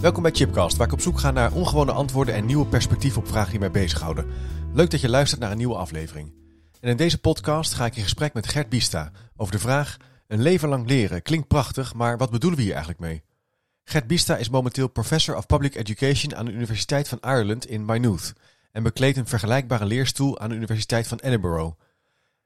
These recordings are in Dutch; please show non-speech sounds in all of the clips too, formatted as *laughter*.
Welkom bij Chipcast, waar ik op zoek ga naar ongewone antwoorden en nieuwe perspectieven op vragen die mij bezighouden. Leuk dat je luistert naar een nieuwe aflevering. En in deze podcast ga ik in gesprek met Gert Bista over de vraag: een leven lang leren klinkt prachtig, maar wat bedoelen we hier eigenlijk mee? Gert Bista is momenteel Professor of Public Education aan de Universiteit van Ireland in Maynooth en bekleedt een vergelijkbare leerstoel aan de Universiteit van Edinburgh.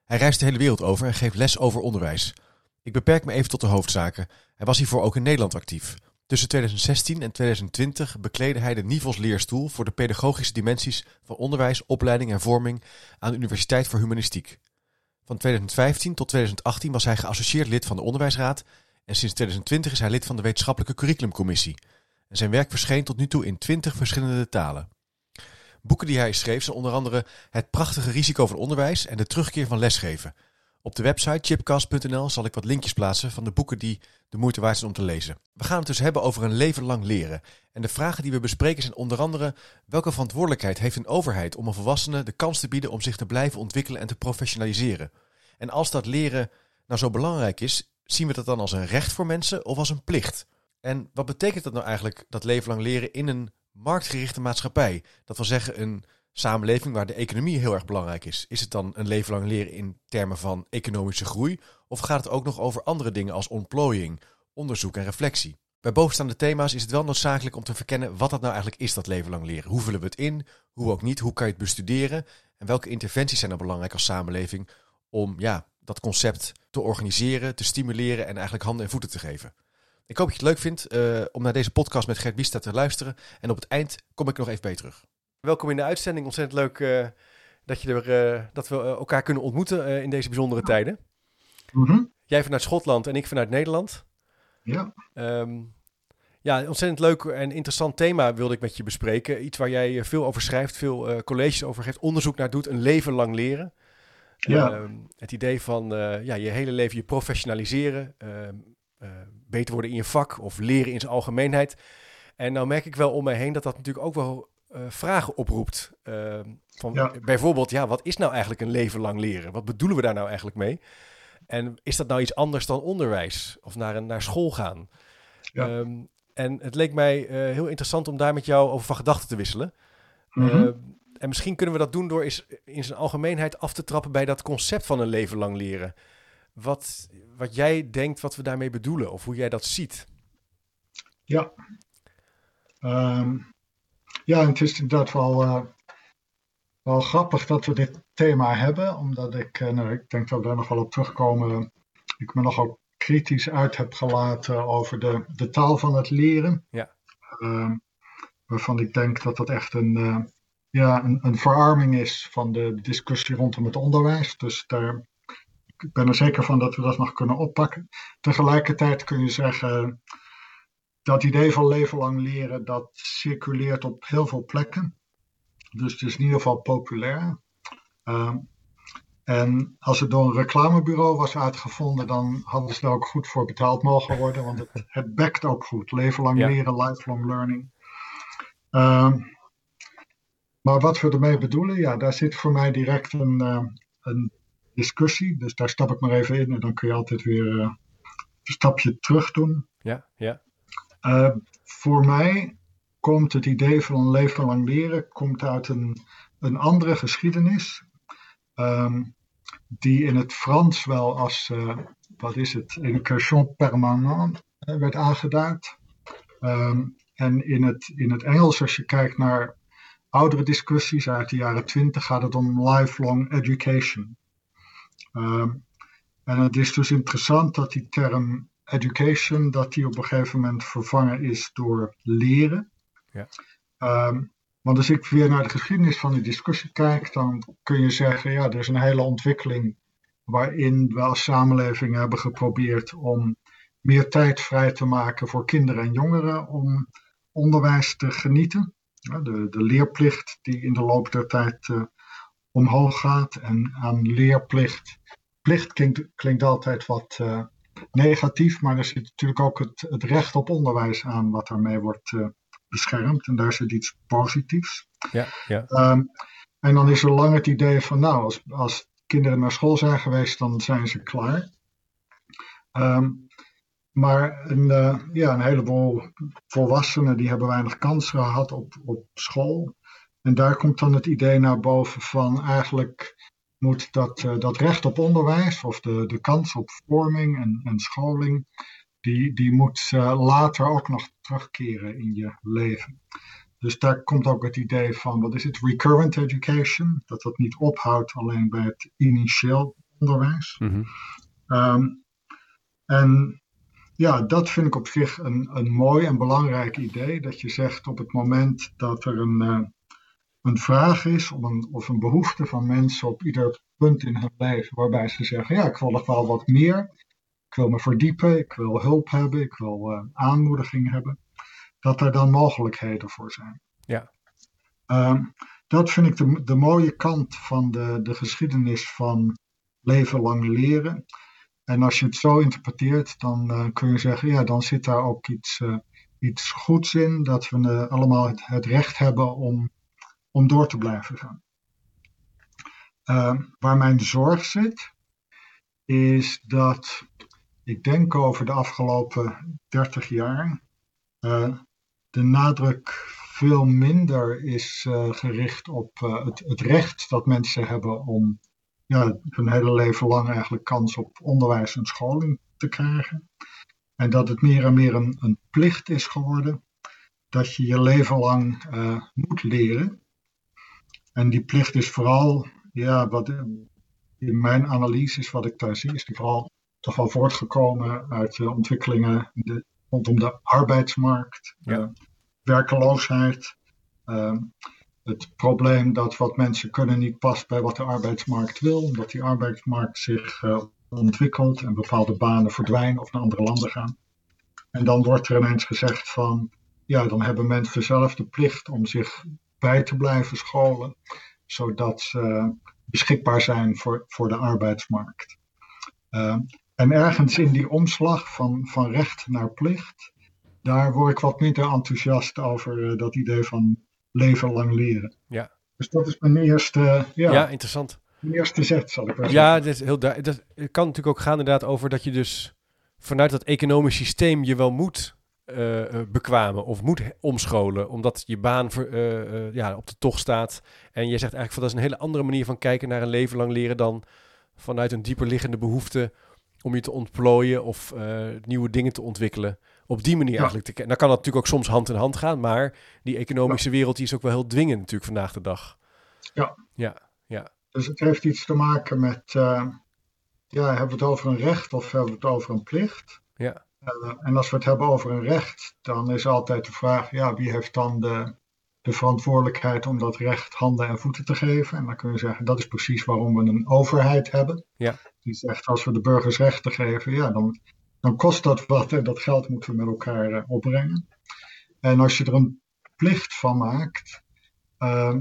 Hij reist de hele wereld over en geeft les over onderwijs. Ik beperk me even tot de hoofdzaken. Hij was hiervoor ook in Nederland actief. Tussen 2016 en 2020 bekleedde hij de Nivels leerstoel voor de pedagogische dimensies van onderwijs, opleiding en vorming aan de Universiteit voor Humanistiek. Van 2015 tot 2018 was hij geassocieerd lid van de Onderwijsraad en sinds 2020 is hij lid van de Wetenschappelijke Curriculumcommissie. Zijn werk verscheen tot nu toe in 20 verschillende talen. Boeken die hij schreef zijn onder andere Het prachtige risico van onderwijs en De terugkeer van lesgeven. Op de website chipcast.nl zal ik wat linkjes plaatsen van de boeken die de moeite waard zijn om te lezen. We gaan het dus hebben over een leven lang leren. En de vragen die we bespreken zijn onder andere welke verantwoordelijkheid heeft een overheid om een volwassene de kans te bieden om zich te blijven ontwikkelen en te professionaliseren. En als dat leren nou zo belangrijk is, zien we dat dan als een recht voor mensen of als een plicht? En wat betekent dat nou eigenlijk, dat leven lang leren in een marktgerichte maatschappij? Dat wil zeggen een samenleving waar de economie heel erg belangrijk is. Is het dan een leven lang leren in termen van economische groei? Of gaat het ook nog over andere dingen als ontplooiing, onderzoek en reflectie? Bij bovenstaande thema's is het wel noodzakelijk om te verkennen wat dat nou eigenlijk is, dat leven lang leren. Hoe vullen we het in? Hoe ook niet? Hoe kan je het bestuderen? En welke interventies zijn er belangrijk als samenleving om ja, dat concept te organiseren, te stimuleren en eigenlijk handen en voeten te geven? Ik hoop dat je het leuk vindt uh, om naar deze podcast met Gert Biesta te luisteren. En op het eind kom ik nog even bij terug. Welkom in de uitzending. Ontzettend leuk uh, dat, je er, uh, dat we elkaar kunnen ontmoeten in deze bijzondere tijden. Mm -hmm. Jij vanuit Schotland en ik vanuit Nederland. Ja. Um, ja, ontzettend leuk en interessant thema wilde ik met je bespreken. Iets waar jij veel over schrijft, veel colleges over geeft, onderzoek naar doet, een leven lang leren. Ja. Uh, het idee van ja, je hele leven je professionaliseren, ehm, beter worden in je vak of leren in zijn algemeenheid. En nou merk ik wel om mij heen dat dat natuurlijk ook wel vragen oproept. Ehm, van Ja. Bijvoorbeeld, ja, wat is nou eigenlijk een leven lang leren? Wat bedoelen we daar nou eigenlijk mee? En is dat nou iets anders dan onderwijs of naar, een, naar school gaan? Ja. Ehm, en het leek mij eh, heel interessant om daar met jou over van gedachten te wisselen. Mhm. Eh, en misschien kunnen we dat doen door eens in zijn algemeenheid af te trappen bij dat concept van een leven lang leren. Wat, wat jij denkt wat we daarmee bedoelen of hoe jij dat ziet. Ja. Ehm, ja, en het is inderdaad wel, eh, wel grappig dat we dit thema hebben, omdat ik, eh, nou, ik denk dat we daar nog wel op terugkomen, ik me nogal kritisch uit heb gelaten over de, de taal van het leren. Ja. Ehm, waarvan ik denk dat dat echt een, eh, ja, een, een verarming is van de discussie rondom het onderwijs. Dus daar, ik ben er zeker van dat we dat nog kunnen oppakken. Tegelijkertijd kun je zeggen, dat idee van leven lang leren, dat circuleert op heel veel plekken. Dus het is in ieder geval populair. Ehm, en als het door een reclamebureau was uitgevonden, dan hadden ze daar ook goed voor betaald mogen worden, want het, het bekt ook goed. Leven lang Ja. leren, lifelong learning. Ehm, maar wat we ermee bedoelen, ja, daar zit voor mij direct een, eh, een discussie. Dus daar stap ik maar even in en dan kun je altijd weer eh, een stapje terug doen. Ja, ja, Uh, voor mij komt het idee van een leven lang leren komt uit een, een andere geschiedenis. ehm, die in het Frans wel als, eh, wat is het, education permanente eh, werd aangeduid. Ehm, en in het, in het Engels, als je kijkt naar oudere discussies uit de jaren twintig, gaat het om lifelong education. Ehm, en het is dus interessant dat die term education, dat die op een gegeven moment vervangen is door leren. Ja. Ehm, want als ik weer naar de geschiedenis van die discussie kijk, dan kun je zeggen, ja, er is een hele ontwikkeling waarin we als samenleving hebben geprobeerd om meer tijd vrij te maken voor kinderen en jongeren om onderwijs te genieten. De, de leerplicht die in de loop der tijd uh, omhoog gaat en aan leerplicht. Plicht klinkt, klinkt altijd wat uh, negatief, maar er zit natuurlijk ook het, het, recht op onderwijs aan wat daarmee wordt uh, beschermd. En daar zit iets positiefs. Ja, ja. Um, en dan is er lang het idee van, nou, als, als kinderen naar school zijn geweest, dan zijn ze klaar. Um, maar een, uh, ja, een heleboel volwassenen die hebben weinig kans gehad op, op school. En daar komt dan het idee naar boven van eigenlijk moet dat, uh, dat recht op onderwijs of de, de kans op vorming en, en scholing, die, die moet uh, later ook nog terugkeren in je leven. Dus daar komt ook het idee van, wat is het, recurrent education, dat dat niet ophoudt alleen bij het initieel onderwijs. Mm -hmm. um, en ja, dat vind ik op zich een, een mooi en belangrijk idee. Dat je zegt op het moment dat er een, uh, een vraag is of een, of een behoefte van mensen op ieder punt in hun leven, waarbij ze zeggen: Ja, ik wil nog wel wat meer. Ik wil me verdiepen, ik wil hulp hebben, ik wil uh, aanmoediging hebben. Dat er dan mogelijkheden voor zijn. Ja. Um, dat vind ik de, de mooie kant van de, de geschiedenis van leven lang leren. En als je het zo interpreteert, dan uh, kun je zeggen, ja, dan zit daar ook iets, uh, iets goeds in, dat we allemaal het, het, recht hebben om, om door te blijven gaan. waar mijn zorg zit, is dat ik denk over de afgelopen 30 jaar de nadruk veel minder is gericht op het, het recht dat mensen hebben om ja, hun hele leven lang eigenlijk kans op onderwijs en scholing te krijgen. En dat het meer en meer een, een plicht is geworden dat je je leven lang moet leren. En die plicht is vooral, ja, wat in mijn analyse is wat ik daar zie, is die vooral toch wel voortgekomen uit de ontwikkelingen de, rondom de arbeidsmarkt, ja. uh, werkeloosheid, uh, het probleem dat wat mensen kunnen niet past bij wat de arbeidsmarkt wil, omdat die arbeidsmarkt zich uh, ontwikkelt en bepaalde banen verdwijnen of naar andere landen gaan. En dan wordt er ineens gezegd van, ja, dan hebben mensen zelf de plicht om zich bij te blijven scholen, zodat ze beschikbaar zijn voor, voor de arbeidsmarkt. Uh, en ergens in die omslag van, van recht naar plicht, daar word ik wat minder enthousiast over uh, dat idee van leven lang leren. Ja. Dus dat is mijn eerste, ja, ja interessant. Mijn eerste zet, zal ik maar zeggen. Ja, dat, is heel dat kan natuurlijk ook gaan inderdaad over dat je dus vanuit dat economisch systeem je wel moet uh, bekwamen of moet omscholen, omdat je baan uh, uh, ja, op de tocht staat. En je zegt eigenlijk van dat is een hele andere manier van kijken naar een leven lang leren dan vanuit een dieper liggende behoefte om je te ontplooien of nieuwe dingen te ontwikkelen op die manier ja. eigenlijk te kennen. Dan kan dat natuurlijk ook soms hand in hand gaan, maar die economische ja. wereld die is ook wel heel dwingend natuurlijk vandaag de dag. Ja. Ja, ja. Dus het heeft iets te maken met, ja, hebben we het over een recht of hebben we het over een plicht? Ja. Uh, en als we het hebben over een recht, dan is altijd de vraag, ja, wie heeft dan de, de verantwoordelijkheid om dat recht handen en voeten te geven? En dan kun je zeggen, dat is precies waarom we een overheid hebben. Ja. Die zegt, als we de burgers rechten geven, ja, dan dan kost dat wat en dat geld moeten we met elkaar uh, opbrengen. En als je er een plicht van maakt, uh,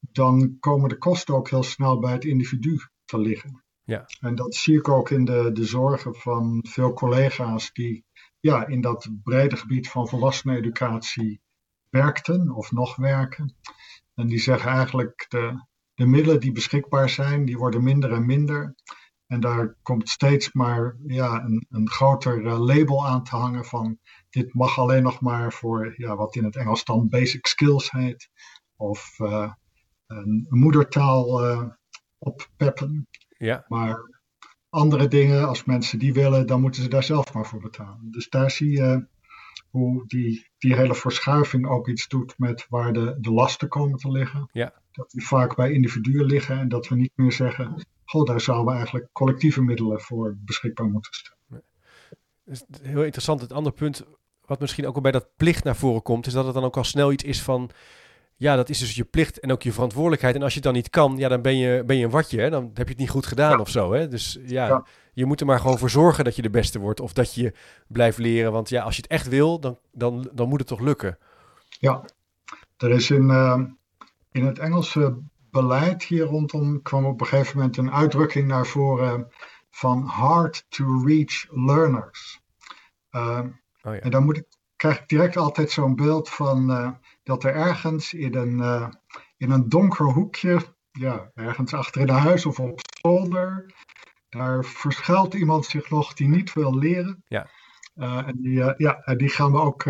dan komen de kosten ook heel snel bij het individu te liggen. Ja. En dat zie ik ook in de, de zorgen van veel collega's die ja, in dat brede gebied van volwasseneneducatie werkten of nog werken. En die zeggen eigenlijk de, de middelen die beschikbaar zijn, die worden minder en minder. En daar komt steeds maar ja, een, een groter uh, label aan te hangen van dit mag alleen nog maar voor ja, wat in het Engels dan basic skills heet. Of uh, een moedertaal uh, oppeppen. Ja. Maar andere dingen, als mensen die willen, dan moeten ze daar zelf maar voor betalen. Dus daar zie je hoe die, die hele verschuiving ook iets doet met waar de, de lasten komen te liggen. Ja. Dat die vaak bij individuen liggen en dat we niet meer zeggen goh, daar zouden we eigenlijk collectieve middelen voor beschikbaar moeten stellen. is heel interessant. Het andere punt, wat misschien ook al bij dat plicht naar voren komt, is dat het dan ook al snel iets is van, ja, dat is dus je plicht en ook je verantwoordelijkheid. En als je het dan niet kan, ja, dan ben je, ben je een watje. Hè? Dan heb je het niet goed gedaan of zo. Hè? Dus ja, Ja. je moet er maar gewoon voor zorgen dat je de beste wordt. Of dat je blijft leren. Want ja, als je het echt wil, dan, dan, dan moet het toch lukken. Ja, er is in, eh, in het Engelse beleid hier rondom kwam op een gegeven moment een uitdrukking naar voren van hard to reach learners. Eh, Oh ja. En dan moet ik, krijg ik direct altijd zo'n beeld van eh, dat er ergens in een, eh, in een donker hoekje, ja, ergens achter in een huis of op zolder, daar verschuilt iemand zich nog die niet wil leren. Ja. Eh, en die, eh, ja, en die gaan we ook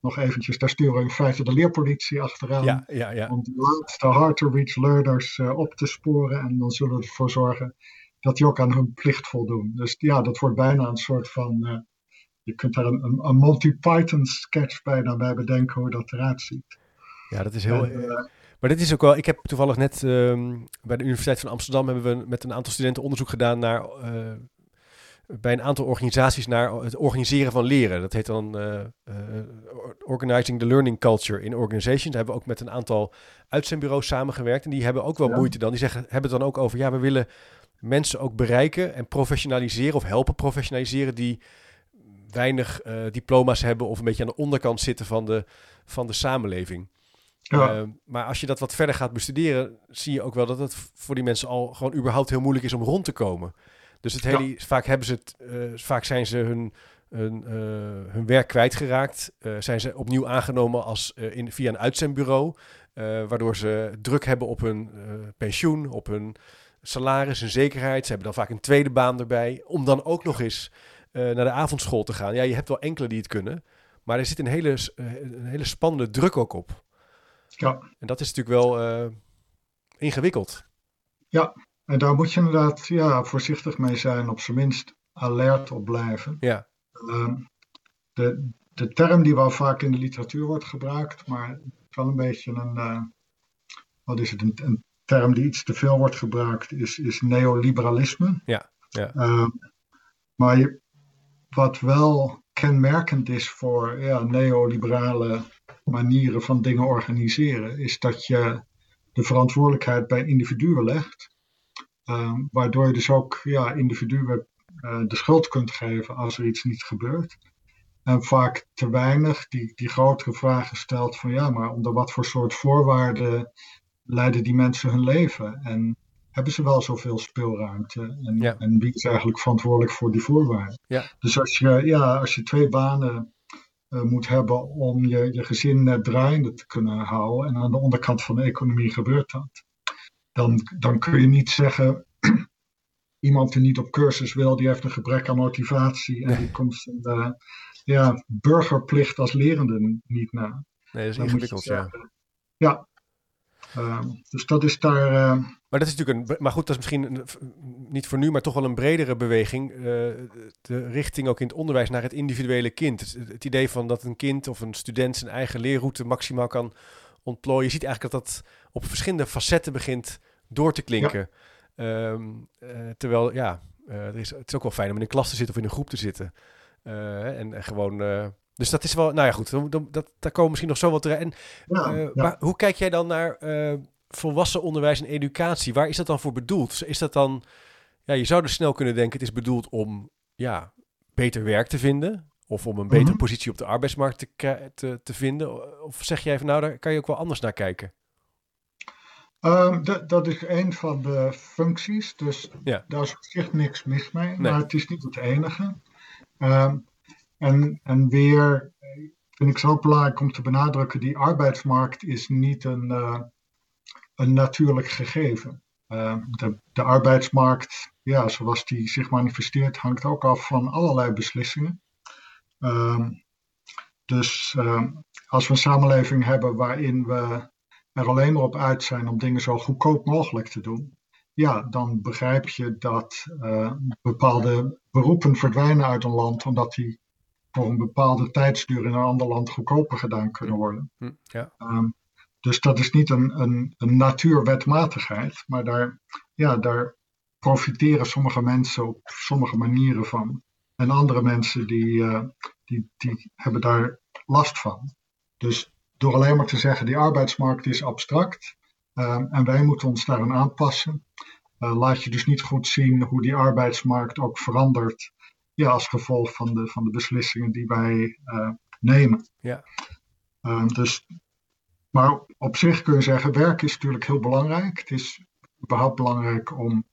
nog eventjes, daar sturen we in feite de leerpolitie achteraan. Ja, ja, ja. Om die laatste hard to reach learners op te sporen. En dan zullen we ervoor zorgen dat die ook aan hun plicht voldoen. Dus ja, dat wordt bijna een soort van. Je kunt daar een, een, een Monty Python sketch bijna bij bedenken hoe dat eruit ziet. Ja, dat is heel. En, eh, Maar dit is ook wel. Ik heb toevallig net ehm, bij de Universiteit van Amsterdam hebben we met een aantal studenten onderzoek gedaan naar. eh, bij een aantal organisaties naar het organiseren van leren. Dat heet dan eh, Organizing the Learning Culture in Organizations. Daar hebben we ook met een aantal uitzendbureaus samengewerkt. En die hebben ook wel Ja. moeite dan. Die zeggen, hebben het dan ook over, ja, we willen mensen ook bereiken en professionaliseren of helpen professionaliseren die weinig eh, diploma's hebben of een beetje aan de onderkant zitten van de, van de samenleving. ja, Eh, maar als je dat wat verder gaat bestuderen, zie je ook wel dat het voor die mensen al gewoon überhaupt heel moeilijk is om rond te komen. Dus het hele, vaak hebben ze het, eh, vaak zijn ze hun, hun, hun werk kwijtgeraakt. Zijn ze opnieuw aangenomen als, in, via een uitzendbureau, waardoor ze druk hebben op hun pensioen, op hun salaris, hun zekerheid. Ze hebben dan vaak een tweede baan erbij, om dan ook nog eens naar de avondschool te gaan. Ja, je hebt wel enkele die het kunnen, maar er zit een hele, eh, een hele spannende druk ook op. ja. En dat is natuurlijk wel eh, ingewikkeld. En daar moet je inderdaad ja, voorzichtig mee zijn, op zijn minst alert op blijven. Ja, Ehm, de, de term die wel vaak in de literatuur wordt gebruikt, maar het is wel een beetje een, eh, wat is het, een, een term die iets te veel wordt gebruikt, is, is neoliberalisme. Ja, ja. Ehm, maar je, wat wel kenmerkend is voor ja, neoliberale manieren van dingen organiseren, is dat je de verantwoordelijkheid bij individuen legt. Ehm, waardoor je dus ook ja, individuen eh, de schuld kunt geven als er iets niet gebeurt. En vaak te weinig die, die grotere vragen stelt van ja, maar onder wat voor soort voorwaarden leiden die mensen hun leven? En hebben ze wel zoveel speelruimte? En, Ja. en wie is eigenlijk verantwoordelijk voor die voorwaarden? Ja. Dus als je, ja, als je twee banen eh, moet hebben om je, je gezin net draaiende te kunnen houden en aan de onderkant van de economie gebeurt dat, dan, dan kun je niet zeggen *clears throat* iemand die niet op cursus wil, die heeft een gebrek aan motivatie en die komt zijn eh, ja, burgerplicht als lerende niet na. nee, dat is Dan ingewikkeld, ja. ja. Ehm, dus dat is daar. eh, Maar dat is natuurlijk een, maar goed, dat is misschien een- niet voor nu, maar toch wel een bredere beweging. eh, de richting ook in het onderwijs naar het individuele kind. Het, het idee van dat een kind of een student zijn eigen leerroute maximaal kan ontplooien. Je ziet eigenlijk dat dat op verschillende facetten begint door te klinken. Ehm, eh, terwijl, ja, eh, er is, het is ook wel fijn om in een klas te zitten of in een groep te zitten. En, en gewoon. Dus dat is wel, nou ja, goed, dan, dan- dat, daar komen misschien nog zo wat erin. En ja, eh, ja. Maar hoe kijk jij dan naar eh, volwassen onderwijs en educatie? Waar is dat dan voor bedoeld? Is dat dan, ja, je zou dus snel kunnen denken, het is bedoeld om ja, beter werk te vinden. Of om een betere Mhm. positie op de arbeidsmarkt te, te, te vinden. Of zeg jij van nou, daar kan je ook wel anders naar kijken. Ehm, dat, is een van de functies, dus Ja. daar is op zich niks mis mee, Nee. maar het is niet het enige. Ehm, en, en weer eh, vind ik zo belangrijk om te benadrukken, die arbeidsmarkt is niet een, eh, een natuurlijk gegeven. Ehm, de, de arbeidsmarkt, ja, zoals die zich manifesteert, hangt ook af van allerlei beslissingen. Ehm, dus ehm, als we een samenleving hebben waarin we er alleen maar op uit zijn om dingen zo goedkoop mogelijk te doen, ja, dan begrijp je dat bepaalde beroepen verdwijnen uit een land omdat die voor een bepaalde tijdsduur in een ander land goedkoper gedaan kunnen worden. Hm, ja. Ehm, dus dat is niet een, een, een natuurwetmatigheid, maar daar, ja, daar profiteren sommige mensen op sommige manieren van. En andere mensen die, eh, die, die hebben daar last van. Dus door alleen maar te zeggen die arbeidsmarkt is abstract um, en wij moeten ons daaraan aanpassen. Uh, laat je dus niet goed zien hoe die arbeidsmarkt ook verandert ja, als gevolg van de, van de beslissingen die wij uh, nemen. Ja. Uh, dus, maar op zich kun je zeggen, werk is natuurlijk heel belangrijk. Het is überhaupt belangrijk om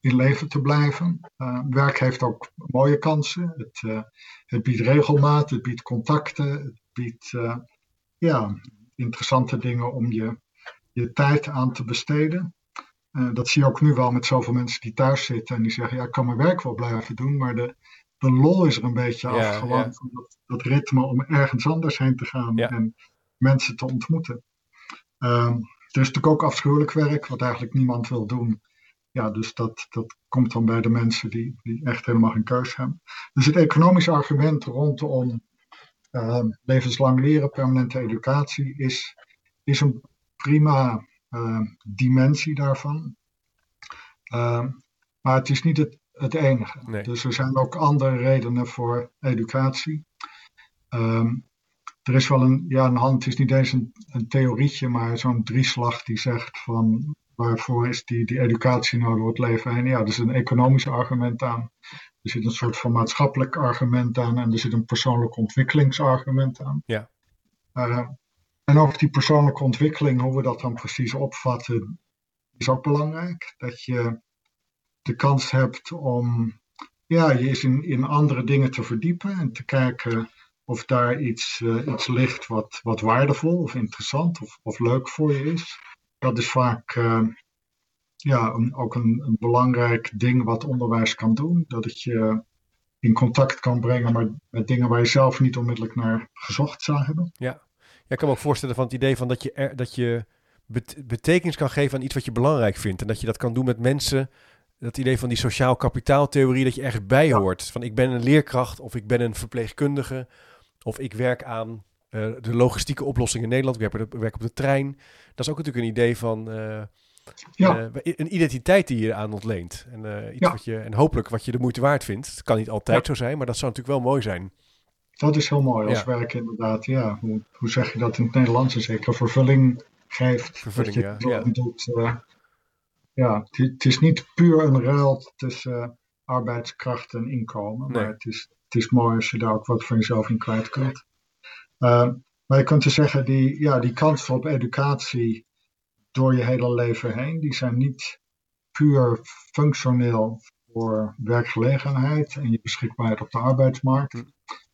in leven te blijven. Uh, werk heeft ook mooie kansen. Het, uh, het biedt regelmaat, het biedt contacten, het biedt uh, ja, interessante dingen om je, je tijd aan te besteden. dat zie je ook nu wel met zoveel mensen die thuis zitten en die zeggen: Ja, ik kan mijn werk wel blijven doen, maar de, de lol is er een beetje ja, af. Gewoon ja. dat, dat, ritme om ergens anders heen te gaan ja. en mensen te ontmoeten. Um, er is natuurlijk ook afschuwelijk werk, wat eigenlijk niemand wil doen. Ja, dus dat, dat komt dan bij de mensen die, die echt helemaal geen keus hebben. Dus het economische argument rondom uh, levenslang leren, permanente educatie, is, is een prima uh, dimensie daarvan. Uh, maar het is niet het, het enige. Nee. Dus er zijn ook andere redenen voor educatie. Um, er is wel een, ja, een hand, het is niet eens een, een theorietje, maar zo'n drieslag die zegt van waarvoor is die, die educatie door het leven heen? Ja, er zit een economisch argument aan. Er zit een soort van maatschappelijk argument aan en er zit een persoonlijk ontwikkelingsargument aan. Ja. Uh, en ook die persoonlijke ontwikkeling, hoe we dat dan precies opvatten, is ook belangrijk. Dat je de kans hebt om ja, je eens in, in andere dingen te verdiepen en te kijken of daar iets, uh, iets ligt wat, wat waardevol of interessant of, of leuk voor je is. Dat is vaak uh, ja, een, ook een, belangrijk ding wat onderwijs kan doen. Dat het je in contact kan brengen met, met dingen waar je zelf niet onmiddellijk naar gezocht zou hebben. Ja, ja ik kan me ook voorstellen van het idee van dat je, dat je betekenis kan geven aan iets wat je belangrijk vindt. En dat je dat kan doen met mensen dat idee van die sociaal kapitaaltheorie, dat je ergens bij hoort. Van ik ben een leerkracht of ik ben een verpleegkundige of ik werk aan uh, de logistieke oplossing in Nederland, ik werk, werk, op de trein. Dat is ook natuurlijk een idee van uh, ja. uh, een identiteit die je aan ontleent. En, iets ja. wat je, en hopelijk wat je de moeite waard vindt. Het kan niet altijd zo zijn, maar dat zou natuurlijk wel mooi zijn. Dat is heel mooi als werk inderdaad. Ja, hoe, hoe zeg je dat in het Nederlands? Zeker vervulling geeft. Vervulling, je ja. Doet, ja, het is niet puur een ruil tussen uh, arbeidskracht en inkomen, nee. maar het is, het is mooi als je daar ook wat van jezelf in kwijt kunt. Uh, maar je kunt dus zeggen, die, ja, die kansen op educatie door je hele leven heen, die zijn niet puur functioneel voor werkgelegenheid en je beschikbaarheid op de arbeidsmarkt. Hm.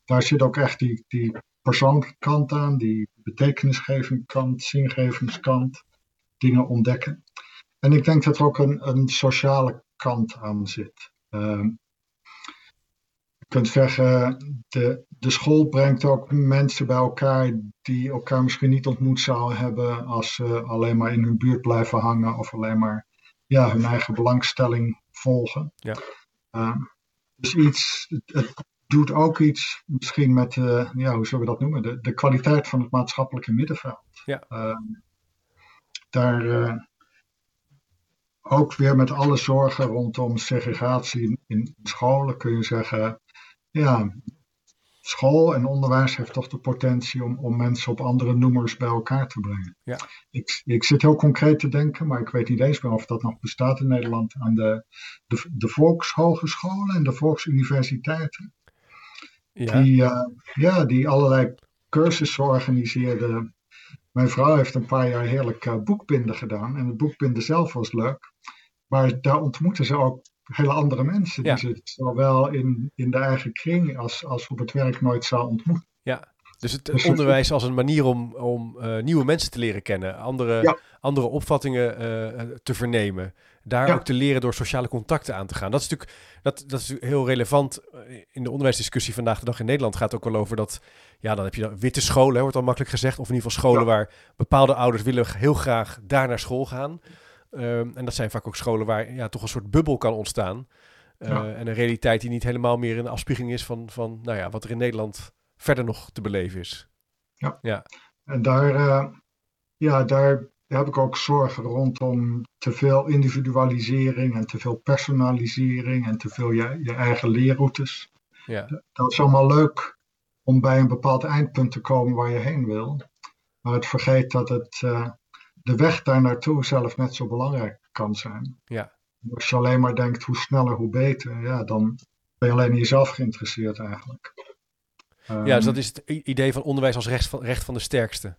Daar zit ook echt die, die persoonlijke kant aan, die betekenisgevende kant, zingevingskant, dingen ontdekken. En ik denk dat er ook een, een sociale kant aan zit. Uh, je kunt zeggen, de, de school brengt ook mensen bij elkaar die elkaar misschien niet ontmoet zouden hebben als ze alleen maar in hun buurt blijven hangen of alleen maar ja, hun eigen belangstelling volgen. Ja. Uh, dus iets, het, het, doet ook iets misschien met, ja, hoe zullen we dat noemen, de, de kwaliteit van het maatschappelijke middenveld. Ja. Uh, daar, uh, ook weer met alle zorgen rondom segregatie in scholen kun je zeggen, ja, school en onderwijs heeft toch de potentie om, om mensen op andere noemers bij elkaar te brengen. Ja. Ik, ik zit heel concreet te denken, maar ik weet niet eens meer of dat nog bestaat in Nederland, aan de, de, de volkshogescholen en de volksuniversiteiten. Ja. Die, uh, ja, die allerlei cursussen organiseerden. Mijn vrouw heeft een paar jaar heerlijk uh, boekbinden gedaan. En het boekbinden zelf was leuk. Maar daar ontmoeten ze ook hele andere mensen. Ja. Die ze zowel in, in de eigen kring als, als op het werk nooit zou ontmoeten. Ja, dus het onderwijs als een manier om, om uh, nieuwe mensen te leren kennen, andere, Ja. andere opvattingen uh, te vernemen. Daar Ja. ook te leren door sociale contacten aan te gaan. Dat is natuurlijk, dat, dat is heel relevant eh, in de onderwijsdiscussie vandaag de dag in Nederland. Gaat ook wel over dat, ja, dan heb je dan witte scholen, hè, wordt al makkelijk gezegd. Of in ieder geval scholen Ja. waar bepaalde ouders willen heel graag daar naar school gaan. Um, en dat zijn vaak ook scholen waar ja, toch een soort bubbel kan ontstaan. Uh. En een realiteit die niet helemaal meer een afspiegeling is van, van nou ja, wat er in Nederland verder nog te beleven is. En daar, uh, ja, daar heb ik ook zorgen rondom te veel individualisering en te veel personalisering en te veel je, je eigen leerroutes. Ja, Dat is allemaal leuk om bij een bepaald eindpunt te komen waar je heen wil. Maar het vergeet dat het, uh, de weg daar naartoe zelf net zo belangrijk kan zijn. Ja. Als je alleen maar denkt hoe sneller, hoe beter, ja, dan ben je alleen in jezelf geïnteresseerd eigenlijk. Ja, dus dat is het idee van onderwijs als recht van, recht van de sterkste.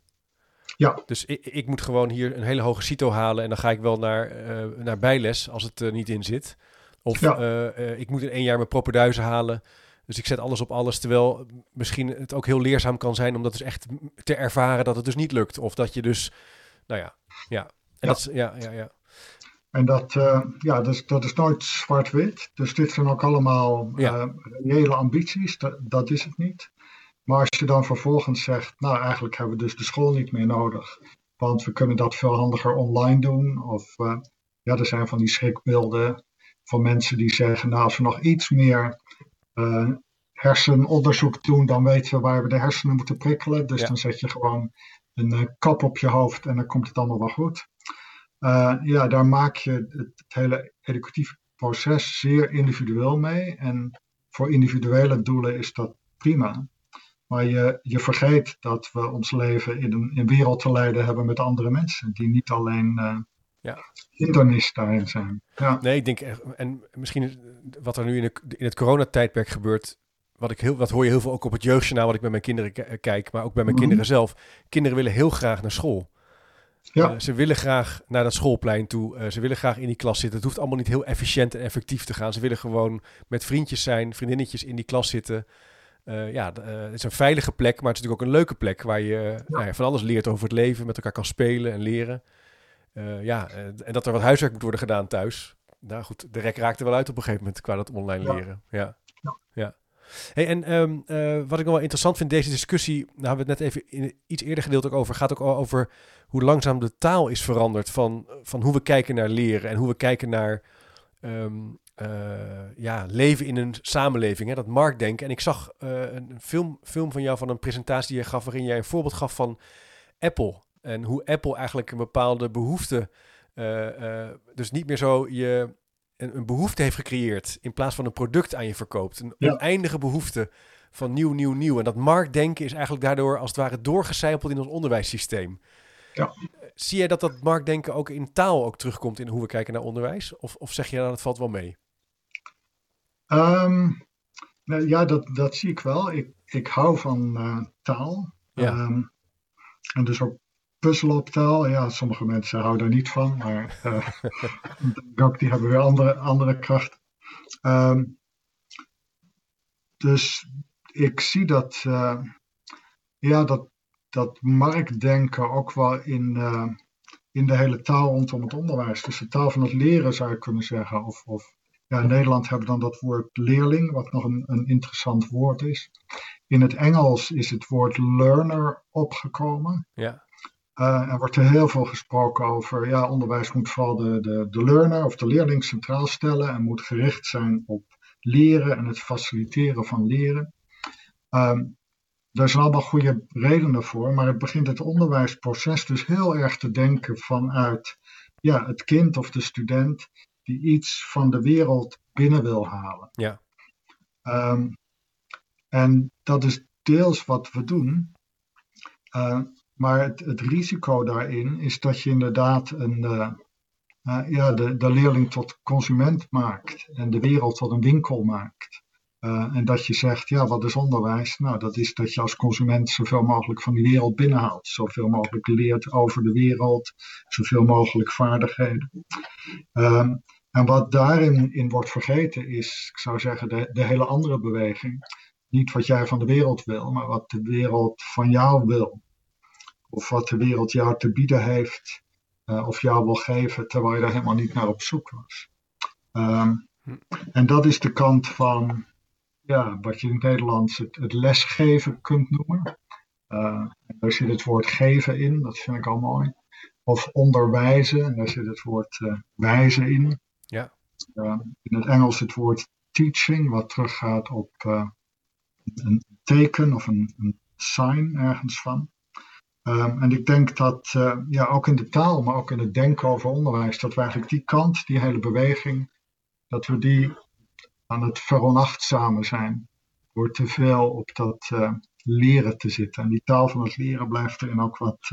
Ja. Dus ik, ik, moet gewoon hier een hele hoge CITO halen en dan ga ik wel naar, uh, naar bijles als het er niet in zit. Of ja. uh, ik moet in één jaar mijn propenduizen halen. Dus ik zet alles op alles. Terwijl misschien het ook heel leerzaam kan zijn om dat dus echt te ervaren dat het dus niet lukt. Of dat je dus, nou ja, ja. En ja. Dat, ja, ja, ja. En dat, uh, ja, dus, dat is nooit zwart-wit. Dus dit zijn ook allemaal ja. uh, reële ambities. Dat, dat is het niet. Maar als je dan vervolgens zegt, nou eigenlijk hebben we dus de school niet meer nodig. Want we kunnen dat veel handiger online doen. Of uh, ja, er zijn van die schrikbeelden van mensen die zeggen, nou als we nog iets meer uh, hersenonderzoek doen, dan weten we waar we de hersenen moeten prikkelen. Dus ja. dan zet je gewoon een uh, kap op je hoofd en dan komt het allemaal wel goed. Ja, daar maak je het, het, hele educatieve proces zeer individueel mee. En voor individuele doelen is dat prima. Maar je, je vergeet dat we ons leven in een, in wereld te leiden hebben met andere mensen. Die niet alleen uh, ja. hindernis daarin zijn. Ja. Nee, ik denk, en misschien wat er nu in, de, in het coronatijdperk gebeurt, wat, ik heel, wat hoor je heel veel ook op het jeugdjournaal, wat ik met mijn kinderen kijk, maar ook bij mijn mm-hmm. kinderen zelf. Kinderen willen heel graag naar school. Ja. Uh, ze willen graag naar dat schoolplein toe. Uh, ze willen graag in die klas zitten. Het hoeft allemaal niet heel efficiënt en effectief te gaan. Ze willen gewoon met vriendjes zijn, vriendinnetjes in die klas zitten. Uh, ja, het is een veilige plek, maar het is natuurlijk ook een leuke plek waar je ja. nou ja, van alles leert over het leven, met elkaar kan spelen en leren. Uh, ja, en dat er wat huiswerk moet worden gedaan thuis. Nou goed, de rek raakte wel uit op een gegeven moment qua dat online Ja. leren. Ja. Ja. Hey, en ehm, eh, wat ik nog wel interessant vind, deze discussie, daar hebben we het net even in iets eerder gedeeld ook over, gaat ook al over hoe langzaam de taal is veranderd van, van hoe we kijken naar leren en hoe we kijken naar ehm, eh, ja, leven in een samenleving, hè, dat marktdenken. En ik zag eh, een film, film van jou van een presentatie die je gaf, waarin jij een voorbeeld gaf van Apple. En hoe Apple eigenlijk een bepaalde behoefte, uh, dus niet meer zo je een, een, behoefte heeft gecreëerd in plaats van een product aan je verkoopt. Een Ja. oneindige behoefte van nieuw, nieuw, nieuw. En dat marktdenken is eigenlijk daardoor als het ware doorgecijpeld in ons onderwijssysteem. Ja. Zie jij dat dat marktdenken ook in taal ook terugkomt in hoe we kijken naar onderwijs? Of, of zeg je dat nou, het valt wel mee? Um, nou, ja, dat, dat zie ik wel. Ik, ik hou van uh, taal. Ja. Um, en dus ook puzzelen op taal. Ja, sommige mensen houden daar niet van, maar *laughs* uh, ook die hebben weer andere, andere krachten. Um, dus ik zie dat, uh, ja, dat, dat marktdenken ook wel in, uh, in de hele taal rondom het onderwijs. Dus de taal van het leren zou je kunnen zeggen. Of, of ja, in Nederland hebben we dan dat woord leerling, wat nog een, een interessant woord is. In het Engels is het woord learner opgekomen. Ja. Uh, er wordt er heel veel gesproken over, ja, onderwijs moet vooral de, de, de learner of de leerling centraal stellen en moet gericht zijn op leren en het faciliteren van leren. Um, daar zijn allemaal goede redenen voor, maar het begint het onderwijsproces dus heel erg te denken vanuit ja, het kind of de student die iets van de wereld binnen wil halen. Ja. Um, en dat is deels wat we doen. Uh, maar het, het, risico daarin is dat je inderdaad een, uh, uh, ja, de, de, leerling tot consument maakt en de wereld tot een winkel maakt. Uh, en dat je zegt, ja, wat is onderwijs? Nou, dat is dat je als consument zoveel mogelijk van die wereld binnenhaalt. Zoveel mogelijk leert over de wereld, zoveel mogelijk vaardigheden. Um, en wat daarin in wordt vergeten is, ik zou zeggen, de, de hele andere beweging. Niet wat jij van de wereld wil, maar wat de wereld van jou wil of wat de wereld jou te bieden heeft, uh, of jou wil geven, terwijl je daar helemaal niet naar op zoek was. Um, en dat is de kant van, ja, wat je in het Nederlands het, lesgeven kunt noemen. Uh, daar zit het woord geven in, dat vind ik al mooi. Of onderwijzen, en daar zit het woord uh, wijzen in. Ja. in het Engels het woord teaching, wat teruggaat op een teken of een, een sign ergens van. Um, en ik denk dat uh, ja, ook in de taal, maar ook in het denken over onderwijs, dat we eigenlijk die kant, die hele beweging, dat we die aan het veronachtzamen zijn. Door te veel op dat leren te zitten. En die taal van het leren blijft erin ook wat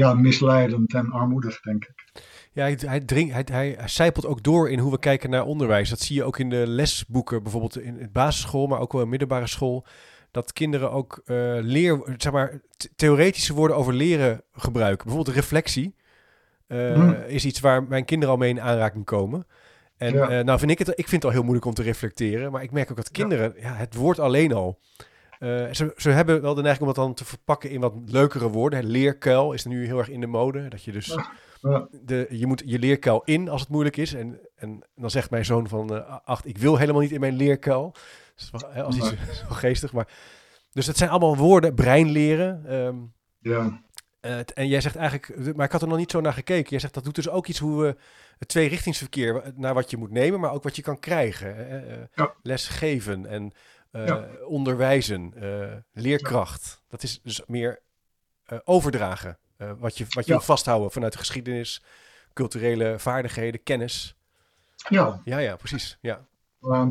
ja, misleidend en armoedig, denk ik. Ja, hij, hij, dring, hij, hij, zijpelt ook door in hoe we kijken naar onderwijs. Dat zie je ook in de lesboeken, bijvoorbeeld in het basisschool, maar ook wel in middelbare school. Dat kinderen ook uh, leer, zeg maar, theoretische woorden over leren gebruiken. Bijvoorbeeld reflectie uh, is iets waar mijn kinderen al mee in aanraking komen. En ja. nou vind ik het, ik vind het al heel moeilijk om te reflecteren, maar ik merk ook dat kinderen, ja, het woord alleen al. Ze, ze hebben wel de neiging om dat dan te verpakken in wat leukere woorden. Leerkuil is nu heel erg in de mode. Dat je dus de, je moet je leerkuil in als het moeilijk is. En, en dan zegt mijn zoon van uh, acht, ik wil helemaal niet in mijn leerkuil. Dus als iets zo geestig. Maar, dus het zijn allemaal woorden, brein leren. Um, ja. Uh, en jij zegt eigenlijk, maar ik had er nog niet zo naar gekeken. Jij zegt dat doet dus ook iets hoe we het tweerichtingsverkeer naar wat je moet nemen, maar ook wat je kan krijgen. Uh, ja. Lesgeven en ja. onderwijzen, leerkracht. Dat is dus meer overdragen. Uh, wat je, wat je ja. vasthouden vanuit de geschiedenis, culturele vaardigheden, kennis. Ja. Ja, ja, precies. Ja. Uh,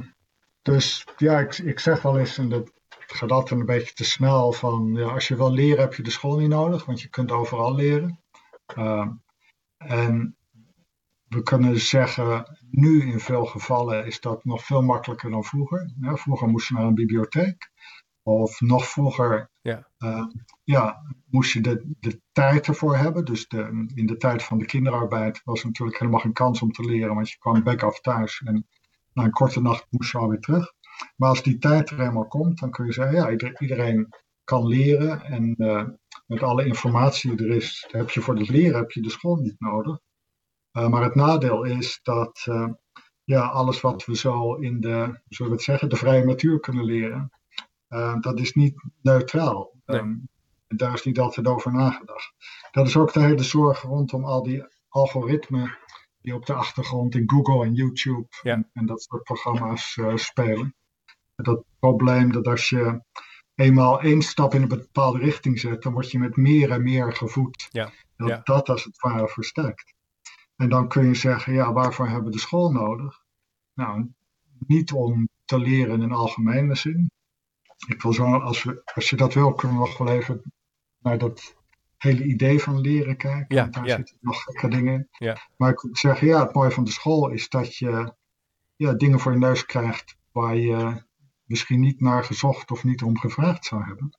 dus ja, ik, ik zeg wel eens, en dat gaat altijd een beetje te snel, van ja, als je wil leren heb je de school niet nodig, want je kunt overal leren. Uh, en we kunnen zeggen, nu in veel gevallen is dat nog veel makkelijker dan vroeger. Ja, vroeger moest je naar een bibliotheek. Of nog vroeger ja. Uh, ja, moest je de, de tijd ervoor hebben. Dus de, in de tijd van de kinderarbeid was natuurlijk helemaal geen kans om te leren, want je kwam back af thuis en na een korte nacht moest je alweer terug. Maar als die tijd er eenmaal komt, dan kun je zeggen, ja, iedereen kan leren en uh, met alle informatie die er is, heb je voor het leren heb je de school niet nodig. Uh, maar het nadeel is dat ja, alles wat we zo in de, zullen we het zeggen, de vrije natuur kunnen leren, uh, dat is niet neutraal. Nee. Um, daar is niet altijd over nagedacht. Dat is ook de hele zorg rondom al die algoritmen die op de achtergrond in Google en YouTube ja. en, en, dat soort programma's uh, spelen. Dat probleem dat als je eenmaal één stap in een bepaalde richting zet, dan word je met meer en meer gevoed. Ja. Dat ja. dat als het ware versterkt. En dan kun je zeggen, ja, waarvoor hebben we de school nodig? Nou, niet om te leren in een algemene zin, ik wil zo, als, we, als je dat wil, kunnen we nog wel even naar dat hele idee van leren kijken. Ja, daar ja. zitten nog gekke dingen in. Ja. Maar ik moet zeggen, ja, het mooie van de school is dat je ja, dingen voor je neus krijgt waar je misschien niet naar gezocht of niet om gevraagd zou hebben.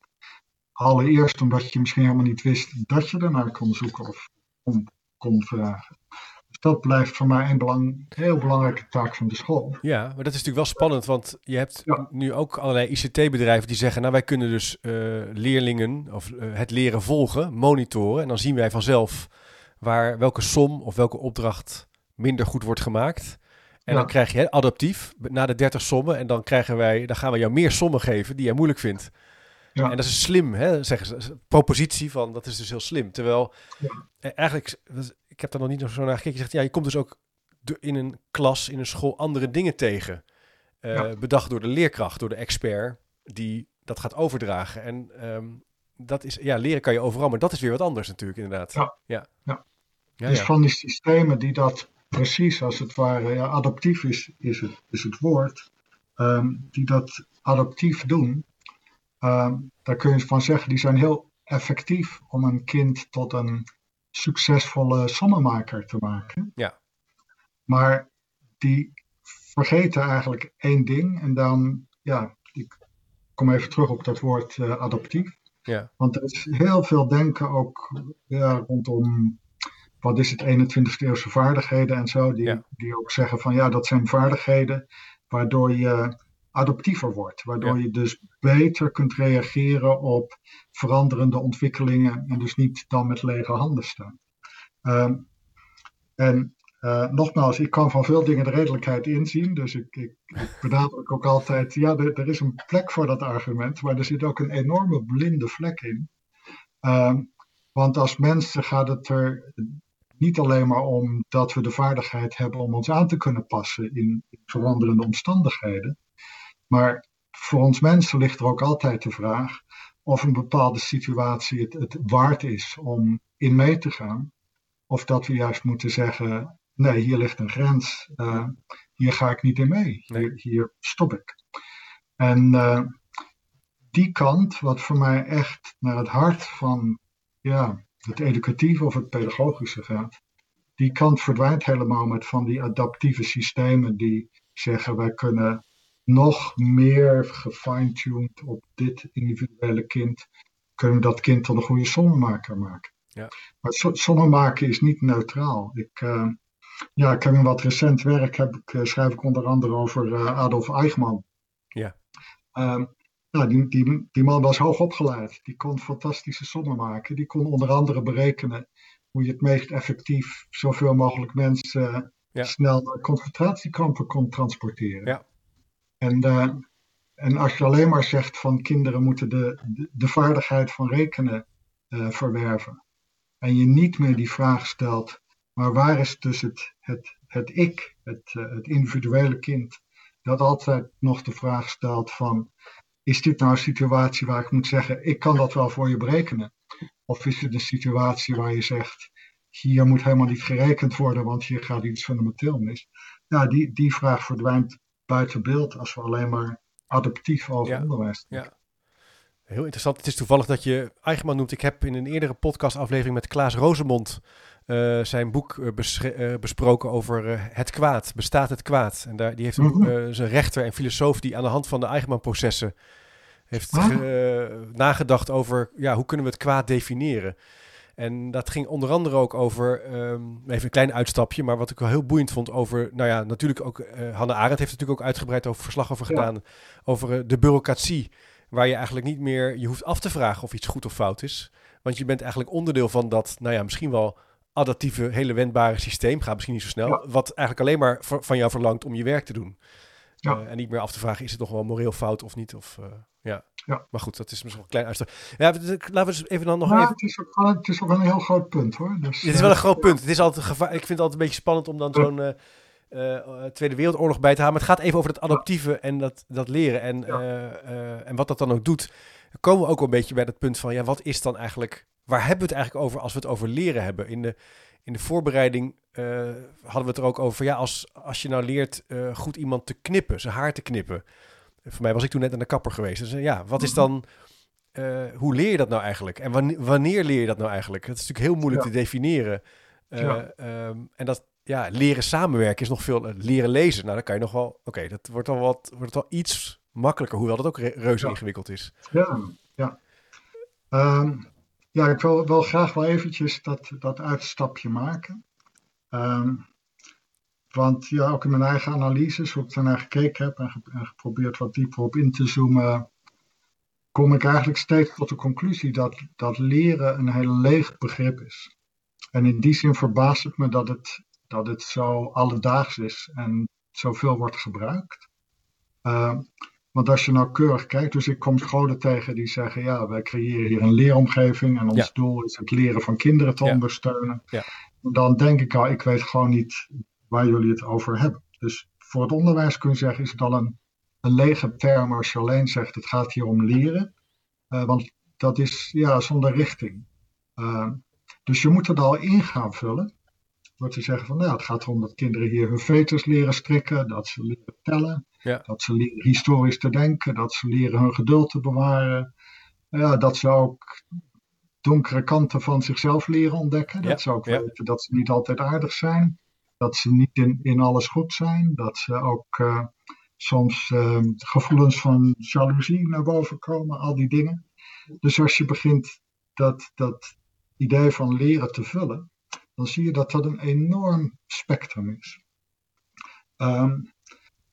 Allereerst omdat je misschien helemaal niet wist dat je ernaar kon zoeken of om kon vragen dat blijft voor mij een belang, heel belangrijke taak van de school. Ja, maar dat is natuurlijk wel spannend, want je hebt ja. nu ook allerlei ICT-bedrijven die zeggen, nou wij kunnen dus uh, leerlingen of uh, het leren volgen, monitoren, en dan zien wij vanzelf waar welke som of welke opdracht minder goed wordt gemaakt. En ja. dan krijg je hè, adaptief na de 30 sommen en dan krijgen wij, dan gaan we jou meer sommen geven die jij moeilijk vindt. Ja. En dat is slim, hè, zeggen ze. Propositie van, dat is dus heel slim. Terwijl ja. eigenlijk, ik heb daar nog niet zo naar gekeken. Je zegt, ja, je komt dus ook in een klas, in een school, andere dingen tegen. Uh, ja. Bedacht door de leerkracht, door de expert, die dat gaat overdragen. En um, dat is, ja, leren kan je overal, maar dat is weer wat anders natuurlijk, inderdaad. Ja. ja. ja. ja dus van die systemen die dat precies, als het ware, ja, adaptief is, is, het, is het woord, um, die dat adaptief doen, um, daar kun je van zeggen, die zijn heel effectief om een kind tot een succesvolle sommenmaker te maken. Ja. Maar die vergeten eigenlijk één ding. En dan, ja, ik kom even terug op dat woord uh, adaptief. Ja. Want er is heel veel denken ook ja, rondom, wat is het, 21ste eeuwse vaardigheden en zo. Die, ja. die ook zeggen van, ja, dat zijn vaardigheden waardoor je adaptiever wordt. Waardoor ja. je dus beter kunt reageren op veranderende ontwikkelingen en dus niet dan met lege handen staan. Um, en uh, nogmaals, ik kan van veel dingen de redelijkheid inzien, dus ik, ik, ik benadruk ook altijd, ja, er, er, is een plek voor dat argument, maar er zit ook een enorme blinde vlek in. Um, want als mensen gaat het er niet alleen maar om dat we de vaardigheid hebben om ons aan te kunnen passen in veranderende omstandigheden, maar voor ons mensen ligt er ook altijd de vraag of een bepaalde situatie het, het waard is om in mee te gaan. Of dat we juist moeten zeggen, nee, hier ligt een grens, uh, hier ga ik niet in mee, hier, hier stop ik. En uh, die kant, wat voor mij echt naar het hart van ja, het educatieve of het pedagogische gaat, die kant verdwijnt helemaal met van die adaptieve systemen die zeggen wij kunnen nog meer gefine-tuned op dit individuele kind, kunnen we dat kind tot een goede sommemaker maken. Ja. Maar sommen maken is niet neutraal. Ik, uh, ja, ik heb in wat recent werk heb ik, uh, schrijf ik onder andere over uh, Adolf Eichmann. Ja. Um, nou, die, die, die man was hoog opgeleid. Die kon fantastische sommen maken. Die kon onder andere berekenen hoe je het meest effectief zoveel mogelijk mensen ja. snel naar concentratiekampen kon transporteren. Ja. En, uh, en als je alleen maar zegt van kinderen moeten de, de, vaardigheid van rekenen uh, verwerven. En je niet meer die vraag stelt, maar waar is dus het, het, het ik, het, uh, het individuele kind, dat altijd nog de vraag stelt van, is dit nou een situatie waar ik moet zeggen, ik kan dat wel voor je berekenen? Of is het een situatie waar je zegt, hier moet helemaal niet gerekend worden, want hier gaat iets fundamenteel mis? Ja, die, die vraag verdwijnt buiten beeld als we alleen maar adaptief over ja, onderwijs Ja. Heel interessant. Het is toevallig dat je Eigenman noemt. Ik heb in een eerdere podcastaflevering met Klaas Rozemond uh, zijn boek uh, besproken over het kwaad. Bestaat het kwaad? En daar, die heeft een, mm zijn rechter en filosoof die aan de hand van de Eigenman-processen heeft nagedacht over ja, hoe kunnen we het kwaad definiëren. En dat ging onder andere ook over, um, even een klein uitstapje, maar wat ik wel heel boeiend vond over, nou ja, natuurlijk ook, uh, Hanne Arendt heeft natuurlijk ook uitgebreid over verslag over gedaan, ja. over uh, de bureaucratie, waar je eigenlijk niet meer, je hoeft af te vragen of iets goed of fout is, want je bent eigenlijk onderdeel van dat, nou ja, misschien wel adaptieve, hele wendbare systeem, gaat misschien niet zo snel, ja. wat eigenlijk alleen maar van jou verlangt om je werk te doen. Ja. Uh, en niet meer af te vragen, is het nog wel moreel fout of niet? Of, ja. Ja. Maar goed, dat is misschien een klein uitstap. Ja, laten we eens even dan nog even... Het is, ook, het is ook een heel groot punt hoor. Dus, het is wel een groot punt. Het is altijd gevaar... Ik vind het altijd een beetje spannend om dan zo'n uh, Tweede Wereldoorlog bij te halen. Maar het gaat even over het adaptieve en dat, dat leren. En, ja. en wat dat dan ook doet. Dan komen we ook wel een beetje bij dat punt van... Ja, wat is dan eigenlijk... Waar hebben we het eigenlijk over als we het over leren hebben? In de, in de voorbereiding hadden we het er ook over... Ja, als, als je nou leert goed iemand te knippen, zijn haar te knippen... Voor mij was ik toen net aan de kapper geweest. Dus ja, wat is dan... Hoe leer je dat nou eigenlijk? En wanneer, wanneer, leer je dat nou eigenlijk? Dat is natuurlijk heel moeilijk ja. te definiëren. Ja. um, en dat ja, leren samenwerken is nog veel... Uh, leren lezen, nou dan kan je nog wel... Oké, okay, dat wordt al wat wordt wel iets makkelijker, hoewel dat ook re reuze ja. ingewikkeld is. Ja, ja. Um, ja, ik wil wel graag wel eventjes dat, dat uitstapje maken. Um, want ja, ook in mijn eigen analyses, hoe ik daarnaar gekeken heb en, ge en, geprobeerd wat dieper op in te zoomen, kom ik eigenlijk steeds tot de conclusie dat, dat leren een heel leeg begrip is. En in die zin verbaast het me dat het, dat het zo alledaags is en zoveel wordt gebruikt. Uh, want als je nauwkeurig kijkt, dus ik kom scholen tegen die zeggen, ja, wij creëren hier een leeromgeving en ons ja. doel is het leren van kinderen te ja. ondersteunen. Ja. Dan denk ik al, ik weet gewoon niet waar jullie het over hebben. Dus voor het onderwijs kun je zeggen, is het al een, een lege term als je alleen zegt, het gaat hier om leren. Uh, want dat is ja, zonder richting. Uh, dus je moet het al in gaan vullen. Door te zeggen van, nou, het gaat erom dat kinderen hier hun veters leren strikken, dat ze leren tellen, ja. dat ze leren historisch te denken, dat ze leren hun geduld te bewaren. Ja, dat ze ook donkere kanten van zichzelf leren ontdekken. Dat ze ook weten dat ze niet altijd aardig zijn. Dat ze niet in, in alles goed zijn. Dat ze ook uh, soms uh, gevoelens van jaloezie naar boven komen. Al die dingen. Dus als je begint dat, dat idee van leren te vullen. Dan zie je dat dat een enorm spectrum is. Um,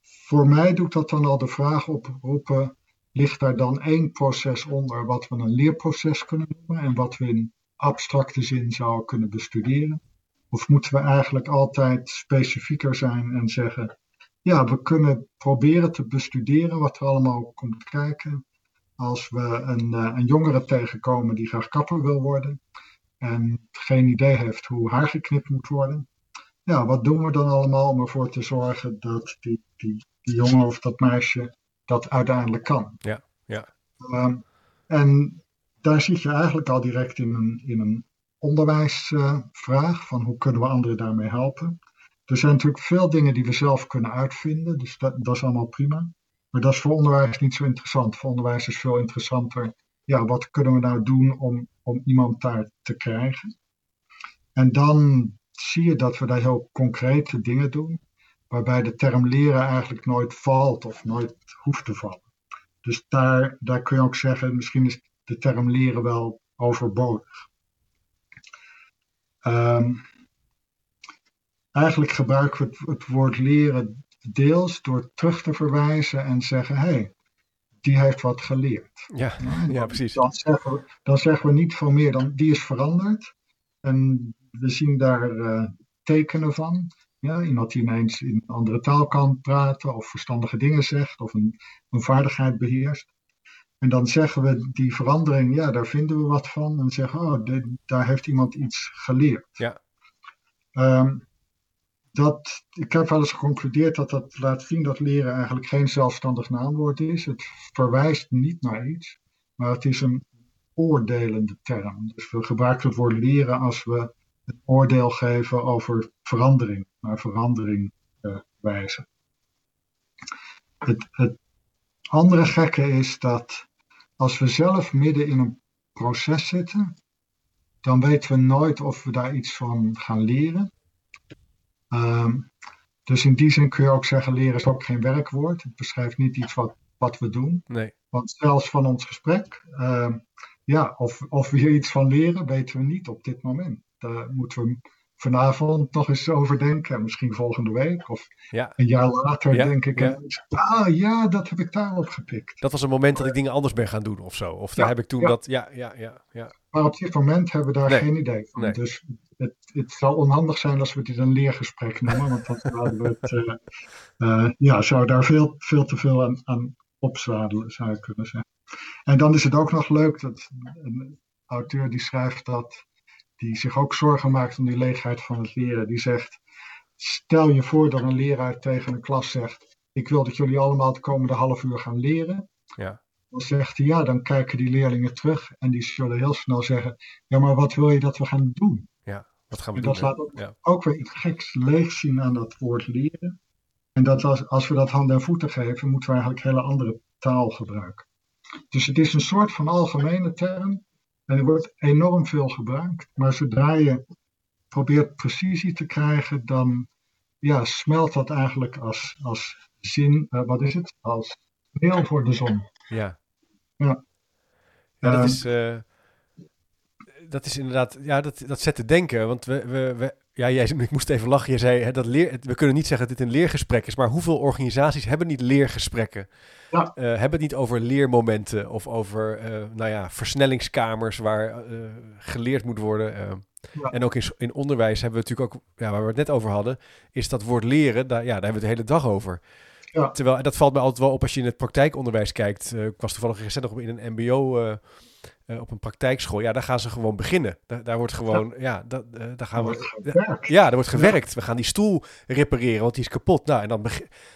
voor mij doet dat dan al de vraag oproepen. Ligt daar dan één proces onder wat we een leerproces kunnen noemen en wat we in abstracte zin zouden kunnen bestuderen? Of moeten we eigenlijk altijd specifieker zijn en zeggen, ja, we kunnen proberen te bestuderen wat er allemaal komt kijken als we een, uh, een jongere tegenkomen die graag kapper wil worden en geen idee heeft hoe haar geknipt moet worden. Ja, wat doen we dan allemaal om ervoor te zorgen dat die, die, die jongen of dat meisje dat uiteindelijk kan? Ja, ja. Um, en daar zit je eigenlijk al direct in een, in een onderwijsvraag uh, van hoe kunnen we anderen daarmee helpen. Er zijn natuurlijk veel dingen die we zelf kunnen uitvinden, dus dat, dat is allemaal prima. Maar dat is voor onderwijs niet zo interessant. Voor onderwijs is veel interessanter. Ja, wat kunnen we nou doen om, om iemand daar te krijgen? En dan zie je dat we daar heel concrete dingen doen, waarbij de term leren eigenlijk nooit valt of nooit hoeft te vallen. Dus daar, daar kun je ook zeggen, misschien is de term leren wel overbodig. Ehm, eigenlijk gebruiken we het, het, woord leren deels door terug te verwijzen en zeggen: hé, hey, die heeft wat geleerd. Ja, ja *laughs* precies. Dan zeggen, we, dan zeggen we niet veel meer dan die is veranderd. En we zien daar uh, tekenen van. Ja, iemand die ineens in een andere taal kan praten of verstandige dingen zegt of een, een vaardigheid beheerst. En dan zeggen we die verandering, ja, daar vinden we wat van. En zeggen, oh, daar heeft iemand iets geleerd. Ja. Um, dat, ik heb wel eens geconcludeerd dat dat laat zien dat leren eigenlijk geen zelfstandig naamwoord is. Het verwijst niet naar iets, maar het is een oordelende term. Dus we gebruiken het woord leren als we een oordeel geven over verandering, naar verandering uh, wijzen. Het, het andere gekke is dat als we zelf midden in een proces zitten, dan weten we nooit of we daar iets van gaan leren. Um, dus in die zin kun je ook zeggen, leren is ook geen werkwoord. Het beschrijft niet iets wat, wat we doen. Nee. Want zelfs van ons gesprek, um, ja, of, of we hier iets van leren, weten we niet op dit moment. Daar moeten we vanavond nog eens over denken. Misschien volgende week of ja. een jaar later ja, denk ik. ja. Ah ja, dat heb ik daarop gepikt. Dat was een moment dat ik dingen anders ben gaan doen of zo. Of daar heb ik toen dat... Ja, ja, ja, ja. Maar op dit moment hebben we daar Nee, geen idee van. nee. Dus het, het zou onhandig zijn als we dit een leergesprek noemen. Want dan zouden we het, eh, eh, ja, zou daar veel, veel te veel aan, aan opzadelen, zou kunnen zeggen. En dan is het ook nog leuk dat een auteur die schrijft dat, die zich ook zorgen maakt om die leegheid van het leren. Die zegt, stel je voor dat een leraar tegen een klas zegt, ik wil dat jullie allemaal het komende half uur gaan leren. Ja. Dan zegt hij, ja, dan kijken die leerlingen terug en die zullen heel snel zeggen, ja, maar wat wil je dat we gaan doen? Wat gaan we En doen? dat laat ook, Ja. ook weer iets geks leeg zien aan dat woord leren. En dat als, als we dat handen en voeten geven, moeten we eigenlijk hele andere taal gebruiken. Dus het is een soort van algemene term. En er wordt enorm veel gebruikt. Maar zodra je probeert precisie te krijgen, dan ja, smelt dat eigenlijk als, als zin, eh, wat is het? Als meel voor de zon. Ja. Ja. Ja, dat Ehm, is, eh, dat is inderdaad, ja, dat, dat zet te denken. Want we, we, we ja, jij, ik moest even lachen. Je zei, hè, dat leer, we kunnen niet zeggen dat dit een leergesprek is, maar hoeveel organisaties hebben niet leergesprekken? Ja. Eh, hebben het niet over leermomenten of over, eh, nou ja, versnellingskamers waar eh, geleerd moet worden. Ja. En ook in, in onderwijs hebben we natuurlijk ook, ja, waar we het net over hadden, is dat woord leren, daar, ja, daar hebben we het de hele dag over. Ja. Terwijl, dat valt me altijd wel op als je in het praktijkonderwijs kijkt. Ik was toevallig recent nog in een mbo, eh, op een praktijkschool. Ja, daar gaan ze gewoon beginnen. Daar, daar wordt gewoon, ja, dat, eh, daar gaan we... Ja, er wordt gewerkt. We gaan die stoel repareren, want die is kapot. Nou, en dan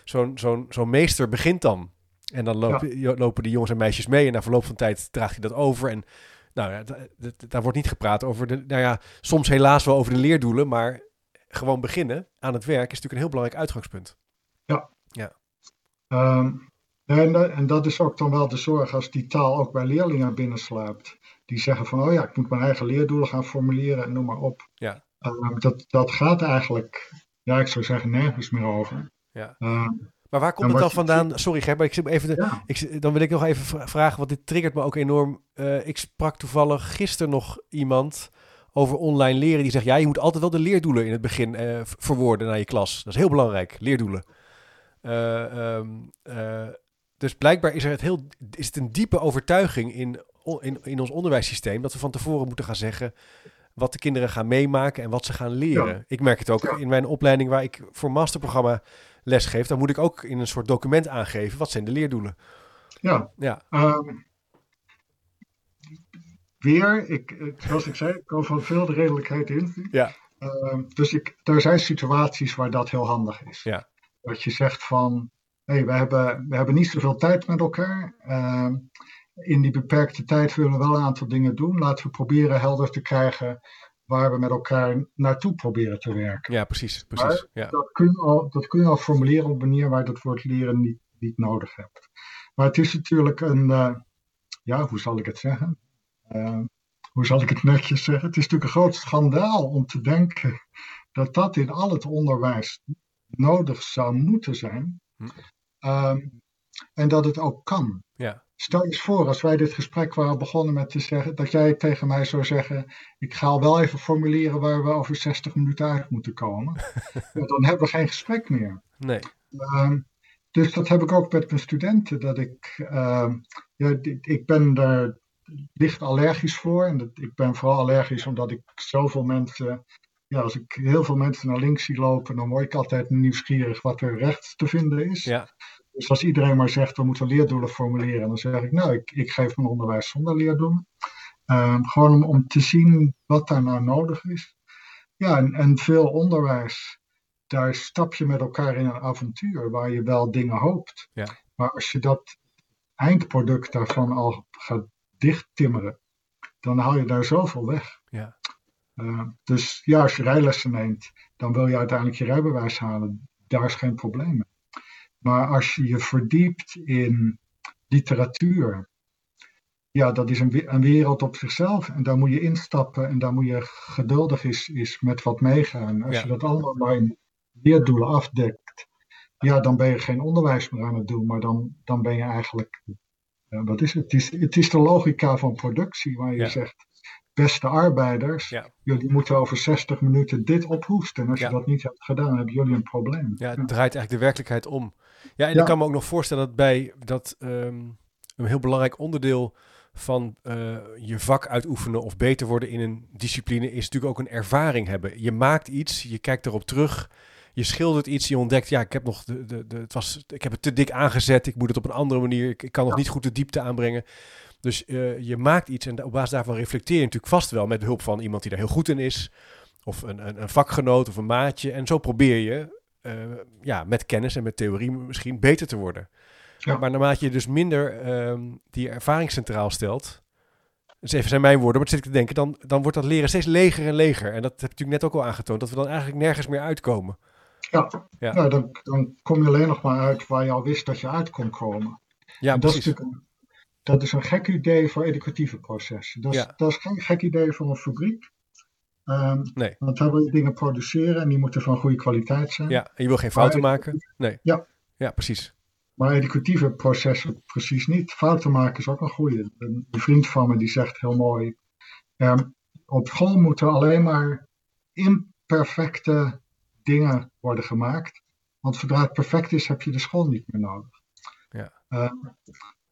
zo'n zo'n zo'n meester begint dan. En dan lopen, lopen die jongens en meisjes mee. En na verloop van tijd draagt hij dat over. En nou ja, da- da- daar wordt niet gepraat over de... Nou ja, soms helaas wel over de leerdoelen. Maar gewoon beginnen aan het werk is natuurlijk een heel belangrijk uitgangspunt. Ehm, en, da- en dat is ook dan wel de zorg als die taal ook bij leerlingen binnenslaapt. Die zeggen van, oh ja, ik moet mijn eigen leerdoelen gaan formuleren en noem maar op. Ja. Ehm, dat, dat gaat eigenlijk, ja, ik zou zeggen, nergens meer over. Ja. Ehm, Maar waar komt En het dan vandaan? Sorry Gert, maar ik zit even... De, ja, ik, dan wil ik nog even vra- vragen, want dit triggert me ook enorm. Eh, ik sprak toevallig gisteren nog iemand over online leren. Die zegt, ja, je moet altijd wel de leerdoelen in het begin eh, v- verwoorden naar je klas. Dat is heel belangrijk, leerdoelen. Eh, ehm, eh, dus blijkbaar is, er het heel, is het een diepe overtuiging in, in, in ons onderwijssysteem... dat we van tevoren moeten gaan zeggen wat de kinderen gaan meemaken en wat ze gaan leren. Ja. Ik merk het ook Ja. in mijn opleiding waar ik voor masterprogramma les geef. Dan moet ik ook in een soort document aangeven wat zijn de leerdoelen. ja. Ja, Ehm, weer, ik, ik- zoals ik zei, ik kan van veel de redelijkheid in. Ja. Ehm, dus ik, er zijn situaties waar dat heel handig is. Ja. Dat je zegt van, hé, we, hebben, we hebben niet zoveel tijd met elkaar. Ehm, in die beperkte tijd willen we wel een aantal dingen doen. Laten we proberen helder te krijgen waar we met elkaar naartoe proberen te werken. ja precies. precies. Ja. Dat kun, je al, dat kun je al formuleren op een manier waar dat woord leren niet niet nodig hebt. Maar het is natuurlijk een, uh, ja, hoe zal ik het zeggen? Uh, hoe zal ik het netjes zeggen? Het is natuurlijk een groot schandaal om te denken dat dat in al het onderwijs nodig zou moeten zijn. Hm. Um, en dat het ook kan. Ja. Stel eens voor, als wij dit gesprek waren begonnen met te zeggen, dat jij tegen mij zou zeggen: Ik ga al wel even formuleren waar we over 60 minuten uit moeten komen. *laughs* ja, dan hebben we geen gesprek meer. Nee. Um, dus dat heb ik ook met mijn studenten. Dat ik, uh, ja, ik ben daar licht allergisch voor. En dat, ik ben vooral allergisch omdat ik zoveel mensen. Ja, als ik heel veel mensen naar links zie lopen, dan word ik altijd nieuwsgierig wat er rechts te vinden is. Ja. Dus als iedereen maar zegt, we moeten leerdoelen formuleren, dan zeg ik, nou, ik, ik geef mijn onderwijs zonder leerdoelen. Uh, gewoon om, om, te zien wat daar nou nodig is. Ja, en, en veel onderwijs, daar stap je met elkaar in een avontuur waar je wel dingen hoopt. Ja. Maar als je dat eindproduct daarvan al gaat dichttimmeren, dan haal je daar zoveel weg. Ja. Uh, dus ja, als je rijlessen neemt, dan wil je uiteindelijk je rijbewijs halen. Daar is geen probleem mee. Maar als je je verdiept in literatuur, ja, dat is een, een, wereld op zichzelf. En daar moet je instappen en daar moet je geduldig is, is met wat meegaan. Als je dat allemaal maar in leerdoelen afdekt, ja, dan ben je geen onderwijs meer aan het doen, maar dan, dan ben je eigenlijk, ja, wat is het? Het is, het is de logica van productie, waar je Ja. zegt, beste arbeiders, Ja. jullie moeten over 60 minuten dit ophoesten. En als Ja. je dat niet hebt gedaan, hebben jullie een probleem. Ja, het draait eigenlijk de werkelijkheid om. Ja, en ik kan me ook nog voorstellen dat bij dat ehm, een heel belangrijk onderdeel van eh, je vak uitoefenen of beter worden in een discipline is natuurlijk ook een ervaring hebben. Je maakt iets, je kijkt erop terug, je schildert iets, je ontdekt, ja, ik heb nog de, de, de, het was, ik heb het te dik aangezet, ik moet het op een andere manier, ik, ik kan nog niet goed de diepte aanbrengen. Dus eh, je maakt iets en op basis daarvan reflecteer je natuurlijk vast wel met behulp van iemand die daar heel goed in is, of een, een, een vakgenoot of een maatje. En zo probeer je eh, ja, met kennis en met theorie misschien beter te worden. Ja. Maar naarmate je dus minder ehm, die ervaring centraal stelt, dus even zijn mijn woorden, maar zit ik te denken, dan, dan wordt dat leren steeds leger en leger. En dat heb je natuurlijk net ook al aangetoond, dat we dan eigenlijk nergens meer uitkomen. Ja, Ja. Nou, dan, dan kom je alleen nog maar uit waar je al wist dat je uit kon komen. Ja, En dat, is precies. natuurlijk een, dat is een gek idee voor educatieve processen. Dat is, Ja. dat is geen gek idee voor een fabriek. Ehm, Nee. Want daar wil je dingen produceren en die moeten van goede kwaliteit zijn. Ja, en je wil geen fouten maken. Nee. Ja. Ja, precies. Maar educatieve processen precies niet. Fouten maken is ook een goede. Een vriend van me die zegt heel mooi. ehm, op school moeten alleen maar imperfecte dingen worden gemaakt. Want zodra het perfect is, heb je de school niet meer nodig. Ja. Ehm,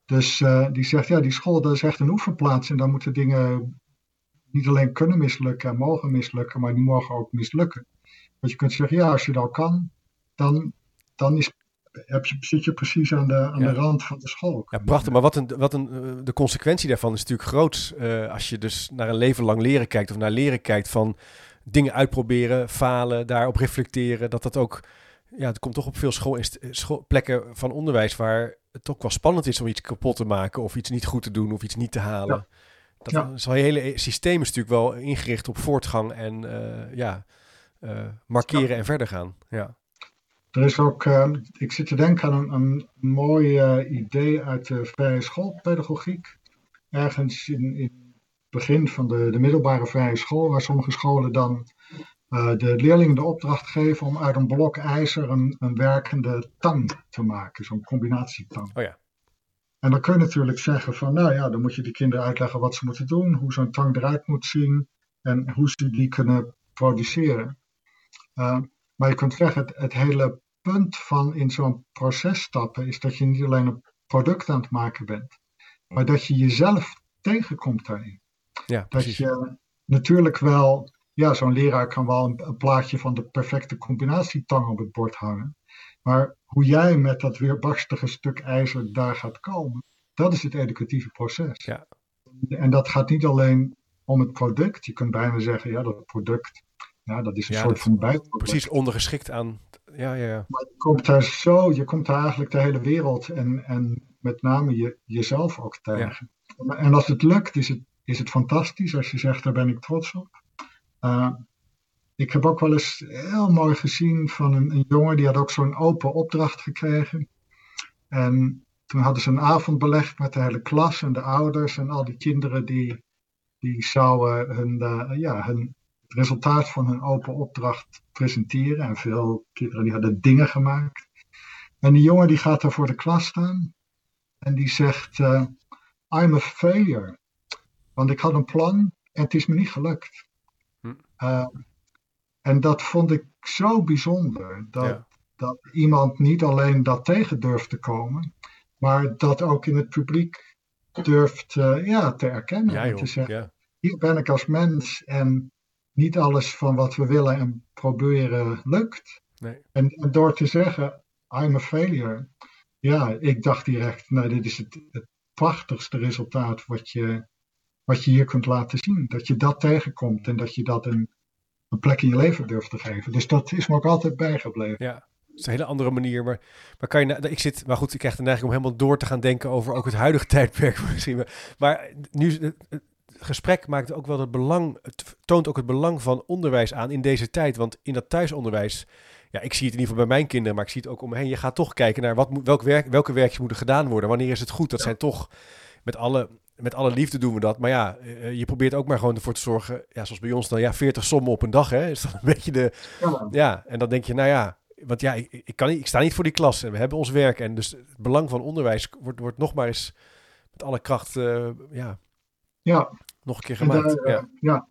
dus eh, die zegt, ja, die school dat is echt een oefenplaats. En daar moeten dingen niet alleen kunnen mislukken en mogen mislukken, maar die mogen ook mislukken. Want je kunt zeggen, ja, als je dat kan, dan, dan is, heb je, zit je precies aan de, aan Ja. de rand van de school. Ja, prachtig. Maar wat een, wat een, eh, de consequentie daarvan is natuurlijk groot. eh, als je dus naar een leven lang leren kijkt of naar leren kijkt van dingen uitproberen, falen, daarop reflecteren. Dat dat ook, ja, het komt toch op veel school, school, plekken van onderwijs waar het ook wel spannend is om iets kapot te maken of iets niet goed te doen of iets niet te halen. Dat Ja. is hele systeem is natuurlijk wel ingericht op voortgang en eh, ja, eh, markeren en verder gaan. Ja. Er is ook, eh, ik zit te denken aan een, een mooi idee uit de vrije schoolpedagogiek. Ergens in, in het begin van de, de middelbare vrije school, waar sommige scholen dan de leerlingen de opdracht geven om uit een blok ijzer een, een werkende tang te maken, zo'n combinatietang. Oh ja. En dan kun je natuurlijk zeggen van, nou ja, dan moet je de kinderen uitleggen wat ze moeten doen, hoe zo'n tang eruit moet zien en hoe ze die kunnen produceren. Uh, maar je kunt zeggen, het, het, hele punt van in zo'n proces stappen is dat je niet alleen een product aan het maken bent, maar dat je jezelf tegenkomt daarin. Ja, dat precies. je natuurlijk wel, ja, zo'n leraar kan wel een, een, plaatje van de perfecte combinatietang op het bord hangen. Maar hoe jij met dat weerbarstige stuk ijzer daar gaat komen, dat is het educatieve proces. Ja. En dat gaat niet alleen om het product. Je kunt bijna zeggen, ja, dat product, ja, dat is een Ja, soort van bijproduct. Precies ondergeschikt aan. Ja, ja, ja. Maar je komt daar zo, je komt daar eigenlijk de hele wereld en, en met name je, jezelf ook tegen. En als het lukt, is het, is het fantastisch. Als je zegt, daar ben ik trots op. Uh, ik heb ook wel eens heel mooi gezien van een, een jongen die had ook zo'n open opdracht gekregen. En toen hadden ze een avond belegd met de hele klas en de ouders en al die kinderen die, die zouden hun, uh, ja, hun, het resultaat van hun open opdracht presenteren. En veel kinderen die hadden dingen gemaakt. En die jongen die gaat daar voor de klas staan en die zegt, uh, I'm a failure. Want ik had een plan en het is me niet gelukt. Hm. Uh, en dat vond ik zo bijzonder. Dat, ja. dat iemand niet alleen dat tegen durft te komen, maar dat ook in het publiek durft uh, ja, te erkennen. Ja, te zeggen, ja. hier ben ik als mens en niet alles van wat we willen en proberen lukt. Nee. En, en, door te zeggen, I'm a failure. Ja, ik dacht direct, nou dit is het, het prachtigste resultaat wat je, wat je hier kunt laten zien. Dat je dat tegenkomt en dat je dat een, een plek in je leven durft te geven. Dus dat is me ook altijd bijgebleven. Ja, het is een hele andere manier. Maar, maar kan je, ik zit, maar goed, ik krijg de neiging om helemaal door te gaan denken over ook het huidige *laughs* tijdperk misschien. Maar nu, het gesprek maakt ook wel het belang, het toont ook het belang van onderwijs aan in deze tijd. Want in dat thuisonderwijs, ja, ik zie het in ieder geval bij mijn kinderen, maar ik zie het ook om me heen. Je gaat toch kijken naar wat, welk werk, welke werkjes moeten gedaan worden. Wanneer is het goed? Dat zijn toch met alle met alle liefde doen we dat. Maar ja, je probeert ook maar gewoon ervoor te zorgen. Ja, zoals bij ons dan, ja, 40 sommen op een dag, hè. Is dat een *laughs* beetje de... Ja, ja en dan denk je, nou ja, want ja, ik, ik, kan niet, ik sta niet voor die klas en we hebben ons werk. En dus het belang van onderwijs wordt, wordt nog maar eens met alle kracht, uh, ja, ja, nog een keer gemaakt. Daar, ja. ja.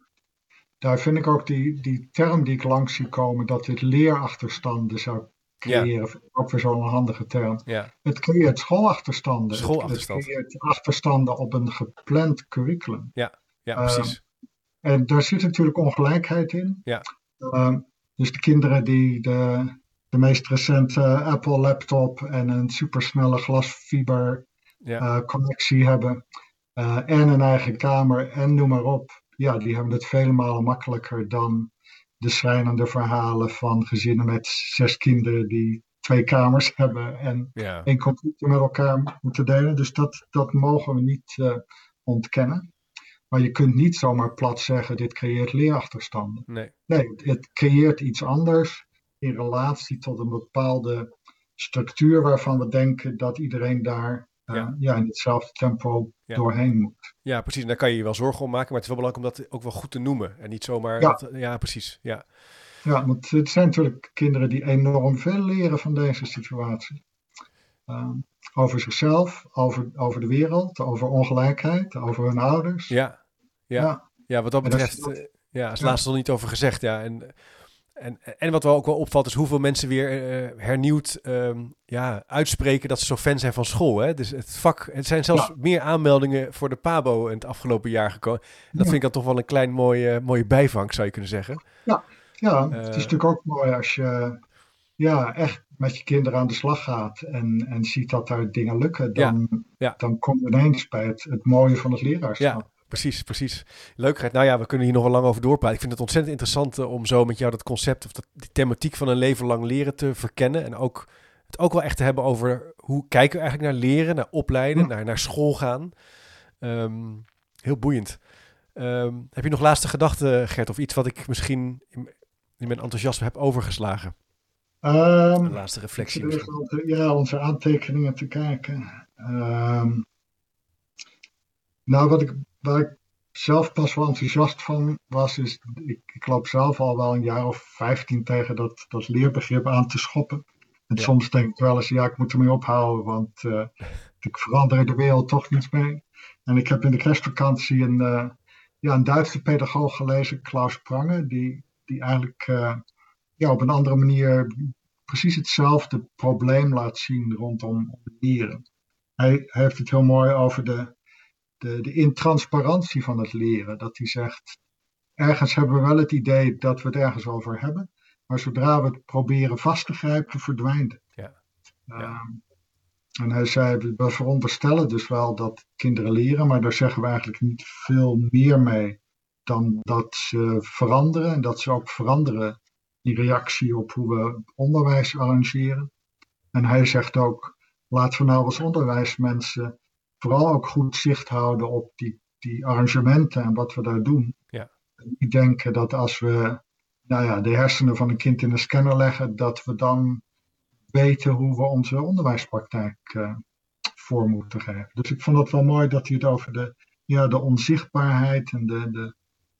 daar vind ik ook die, die term die ik langs zie komen, dat dit leerachterstanden zou creëren. Ja. Ook weer zo'n handige term. Ja. Het creëert schoolachterstanden. Schoolachterstand. Het creëert achterstanden op een gepland curriculum. Ja, ja precies. Uh, en daar zit natuurlijk ongelijkheid in. Ja. Uh, dus de kinderen die de, de meest recente Apple laptop en een supersnelle glasfiber ja. uh, connectie hebben. Uh, en een eigen kamer en noem maar op. Ja, die hebben het vele malen makkelijker dan de schrijnende verhalen van gezinnen met zes kinderen die twee kamers hebben en ja. één computer met elkaar moeten delen. Dus dat, dat mogen we niet uh, ontkennen. Maar je kunt niet zomaar plat zeggen, dit creëert leerachterstanden. Nee. nee, het creëert iets anders in relatie tot een bepaalde structuur waarvan we denken dat iedereen daar Ja. ja. in hetzelfde tempo Ja. doorheen moet. Ja, precies. En daar kan je je wel zorgen om maken, maar het is wel belangrijk om dat ook wel goed te noemen. En niet zomaar... Ja. dat- ja precies. Ja. Ja, want het zijn natuurlijk kinderen die enorm veel leren van deze situatie. Ehm, over zichzelf, over, over de wereld, over ongelijkheid, over hun ouders. Ja. Ja. Ja. Wat dat betreft, dat- eh, ja, is laatst nog niet over gezegd, ja. En, en, en wat wel ook wel opvalt, is hoeveel mensen weer eh, hernieuwd ehm, ja, uitspreken dat ze zo fan zijn van school. Hè? Dus het vak, het zijn zelfs Ja. meer aanmeldingen voor de PABO in het afgelopen jaar gekomen. En dat Ja. vind ik dan toch wel een klein mooie, mooie bijvang, zou je kunnen zeggen. Ja, Eh. het is natuurlijk ook mooi als je ja, echt met je kinderen aan de slag gaat en, en ziet dat daar dingen lukken. Dan, ja. dan kom je ineens bij het, het mooie van het leraarschap. Precies, precies. Leukheid. Nou ja, we kunnen hier nog wel lang over doorpraten. Ik vind het ontzettend interessant eh, om zo met jou dat concept of dat, die thematiek van een leven lang leren te verkennen. En ook het ook wel echt te hebben over hoe kijken we eigenlijk naar leren, naar opleiden, Ja. naar, naar school gaan. Ehm, heel boeiend. Ehm, heb je nog laatste gedachten, Gert, of iets wat ik misschien in, in mijn enthousiasme heb overgeslagen? Ehm, Een laatste reflectie. ja, onze aantekeningen te kijken. Ehm, nou, wat ik, waar ik zelf pas wel enthousiast van was, is ik, ik loop zelf al wel een jaar of vijftien tegen dat, dat leerbegrip aan te schoppen. En Ja. soms denk ik wel eens, ja, ik moet ermee ophouden, want eh, ik verander de wereld toch niet mee. En ik heb in de kerstvakantie een, eh, ja, een Duitse pedagoog gelezen, Klaus Prange, die, die eigenlijk eh, ja, op een andere manier precies hetzelfde probleem laat zien rondom leren. Hij, hij heeft het heel mooi over de, de, de intransparantie van het leren. Dat hij zegt, ergens hebben we wel het idee dat we het ergens over hebben, maar zodra we het proberen vast te grijpen, verdwijnt het. Ja. Ja. Ehm, en hij zei, we veronderstellen dus wel dat kinderen leren, maar daar zeggen we eigenlijk niet veel meer mee dan dat ze veranderen en dat ze ook veranderen in reactie op hoe we onderwijs arrangeren. En hij zegt ook, laten we nou als onderwijsmensen vooral ook goed zicht houden op die, die arrangementen en wat we daar doen. Ja. Niet denken dat als we nou ja, de hersenen van een kind in een scanner leggen, dat we dan weten hoe we onze onderwijspraktijk uh, voor moeten geven. Dus ik vond het wel mooi dat u het over de, ja, de onzichtbaarheid en de, de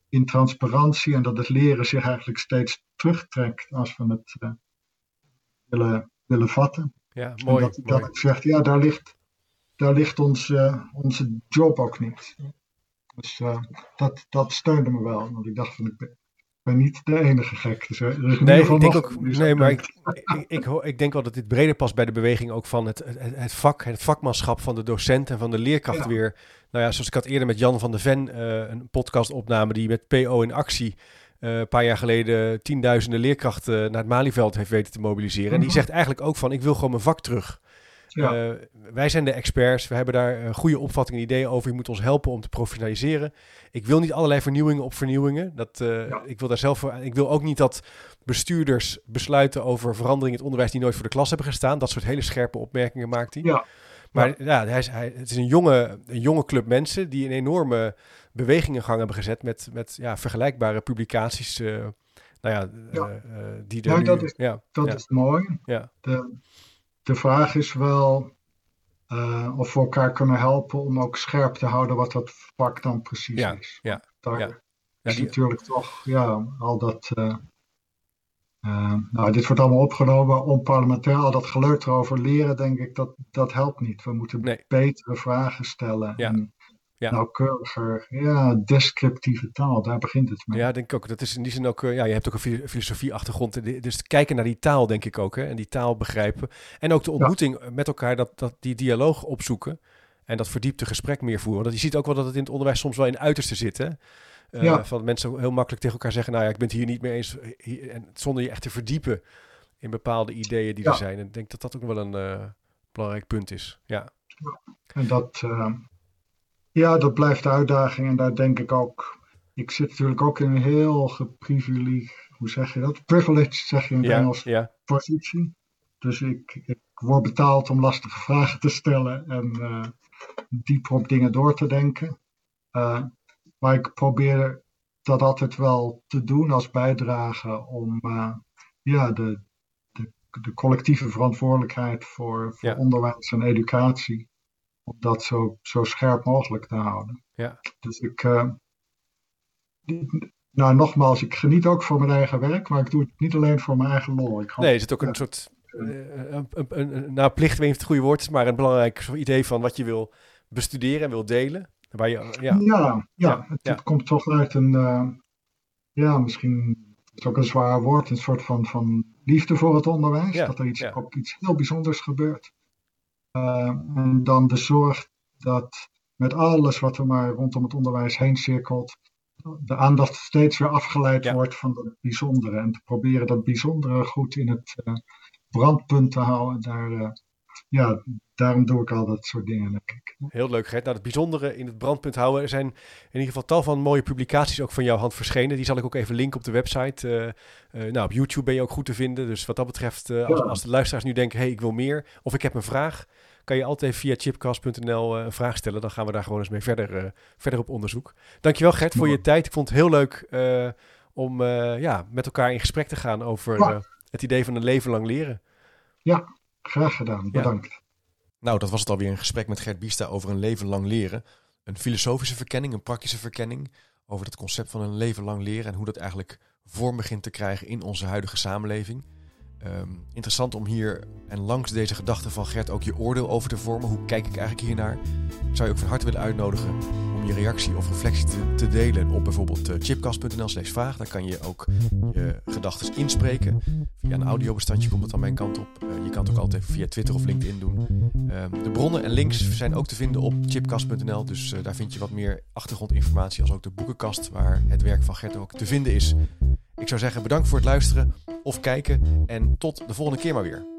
intransparantie en dat het leren zich eigenlijk steeds terugtrekt als we het uh, willen, willen vatten. Ja, mooi. En dat, dat ik zeg, ja, daar ligt, daar ligt ons, uh, onze job ook niet. Dus uh, dat, dat steunde me wel. Want ik dacht van, ik ben, niet de enige gek. Dus er is nee, ik denk ook, nee, maar ik, ik, ik, ik, denk wel dat dit breder past bij de beweging ook van het, het, het vak, het vakmanschap van de docent en van de leerkracht ja. weer. Nou ja, zoals ik had eerder met Jan van de Ven uh, een podcast opname die met PO in actie uh, een paar jaar geleden tienduizenden leerkrachten naar het Malieveld heeft weten te mobiliseren. Mm -hmm. En die zegt eigenlijk ook van, ik wil gewoon mijn vak terug. Ja. Uh, wij zijn de experts, we hebben daar uh, goede opvattingen en ideeën over. Je moet ons helpen om te professionaliseren. Ik wil niet allerlei vernieuwingen op vernieuwingen. Dat, ja. Ik wil daar zelf voor. Ik wil ook niet dat bestuurders besluiten over veranderingen in het onderwijs die nooit voor de klas hebben gestaan. Dat soort hele scherpe opmerkingen maakt hij. Ja. Maar ja, hij is, hij, het is een jonge, een jonge club mensen die een enorme beweging in gang hebben gezet met, met ja, vergelijkbare publicaties. Uh, nou ja, ja. Uh, die nu, dat, is, ja, dat ja. is mooi. Ja. De, de vraag is wel uh, of we elkaar kunnen helpen om ook scherp te houden wat dat vak dan precies ja, is. Ja, Daar ja. is die- natuurlijk toch ja, al dat. eh, eh, nou, dit wordt allemaal opgenomen onparlementair. Al dat geleuter over leren, denk ik, dat, dat helpt niet. We moeten Nee. betere vragen stellen. Ja, En ja. nauwkeuriger, ja, descriptieve taal, daar begint het mee. Ja, denk ik ook. Dat is in die zin ook. eh, ja, je hebt ook een fi- filosofie-achtergrond. De- Dus kijken naar die taal, denk ik ook. Hè? En die taal begrijpen. En ook de ontmoeting met elkaar, dat, dat die dialoog opzoeken. En dat verdiepte gesprek meer voeren. Want je ziet ook wel dat het in het onderwijs soms wel in uiterste zit. Hè? Eh, Ja. Van mensen heel makkelijk tegen elkaar zeggen: Nou ja, ik ben het hier niet mee eens. Hier- en zonder je echt te verdiepen in bepaalde ideeën die Ja. er zijn. En ik denk dat dat ook wel een eh, belangrijk punt is. Ja, En dat, eh, ja, dat blijft de uitdaging. En daar denk ik ook. Ik zit natuurlijk ook in een heel geprivilegeerd, hoe zeg je dat? Privileged, zeg je in het ja, Engels, ja, positie. Dus ik, ik word betaald om lastige vragen te stellen en eh dieper op dingen door te denken. Eh, maar ik probeer dat altijd wel te doen als bijdrage om eh, ja, de, de, de collectieve verantwoordelijkheid voor, voor Ja. onderwijs en educatie, om dat zo, zo scherp mogelijk te houden. ja. Dus ik, eh, nou nogmaals, ik geniet ook voor mijn eigen werk, maar ik doe het niet alleen voor mijn eigen lol. Ik Nee, er zit ook een soort. eh, een, een, een, een- nou, plicht, weet niet of het goede woord is, maar een belangrijk soort idee van wat je wil bestuderen en wil delen. Waar je, ja, Ja, ja, Ja, het, ja. het komt toch uit een, eh, ja, misschien is het ook een zwaar woord, een soort van, van liefde voor het onderwijs. Dat er iets, ook iets heel bijzonders gebeurt. Eh, en dan de zorg dat met alles wat er maar rondom het onderwijs heen cirkelt, de aandacht steeds weer afgeleid Ja. wordt van het bijzondere. En te proberen dat bijzondere goed in het eh, brandpunt te houden. Daar, eh, ja, daarom doe ik al dat soort dingen, denk ik. heel leuk, Gert. Nou, het bijzondere in het brandpunt houden. Er zijn in ieder geval tal van mooie publicaties ook van jouw hand verschenen. Die zal ik ook even linken op de website. Eh, eh, nou, op YouTube ben je ook goed te vinden. Dus wat dat betreft, eh, als, Ja. als de luisteraars nu denken, hey, ik wil meer. Of ik heb een vraag. Kan je altijd via chipcast.nl een vraag stellen. Dan gaan we daar gewoon eens mee verder, verder op onderzoek. Dankjewel Gert voor je tijd. Ik vond het heel leuk om ja, met elkaar in gesprek te gaan over Ja. het idee van een leven lang leren. Graag gedaan, bedankt. Nou, dat was het alweer een gesprek met Gert Biesta over een leven lang leren. Een filosofische verkenning, een praktische verkenning over het concept van een leven lang leren en hoe dat eigenlijk vorm begint te krijgen in onze huidige samenleving. Ehm, interessant om hier en langs deze gedachten van Gert ook je oordeel over te vormen. Hoe kijk ik eigenlijk hiernaar? Ik zou je ook van harte willen uitnodigen om je reactie of reflectie te, delen op bijvoorbeeld uh, chipcast.nl slash vraag. Daar kan je ook je gedachten inspreken. Via een audiobestandje komt het aan mijn kant op. Uh, je kan het ook altijd via Twitter of LinkedIn doen. Uh, de bronnen en links zijn ook te vinden op chipcast.nl. Dus uh, daar vind je wat meer achtergrondinformatie als ook de boekenkast waar het werk van Gert ook te vinden is. Ik zou zeggen bedankt voor het luisteren of kijken en tot de volgende keer maar weer.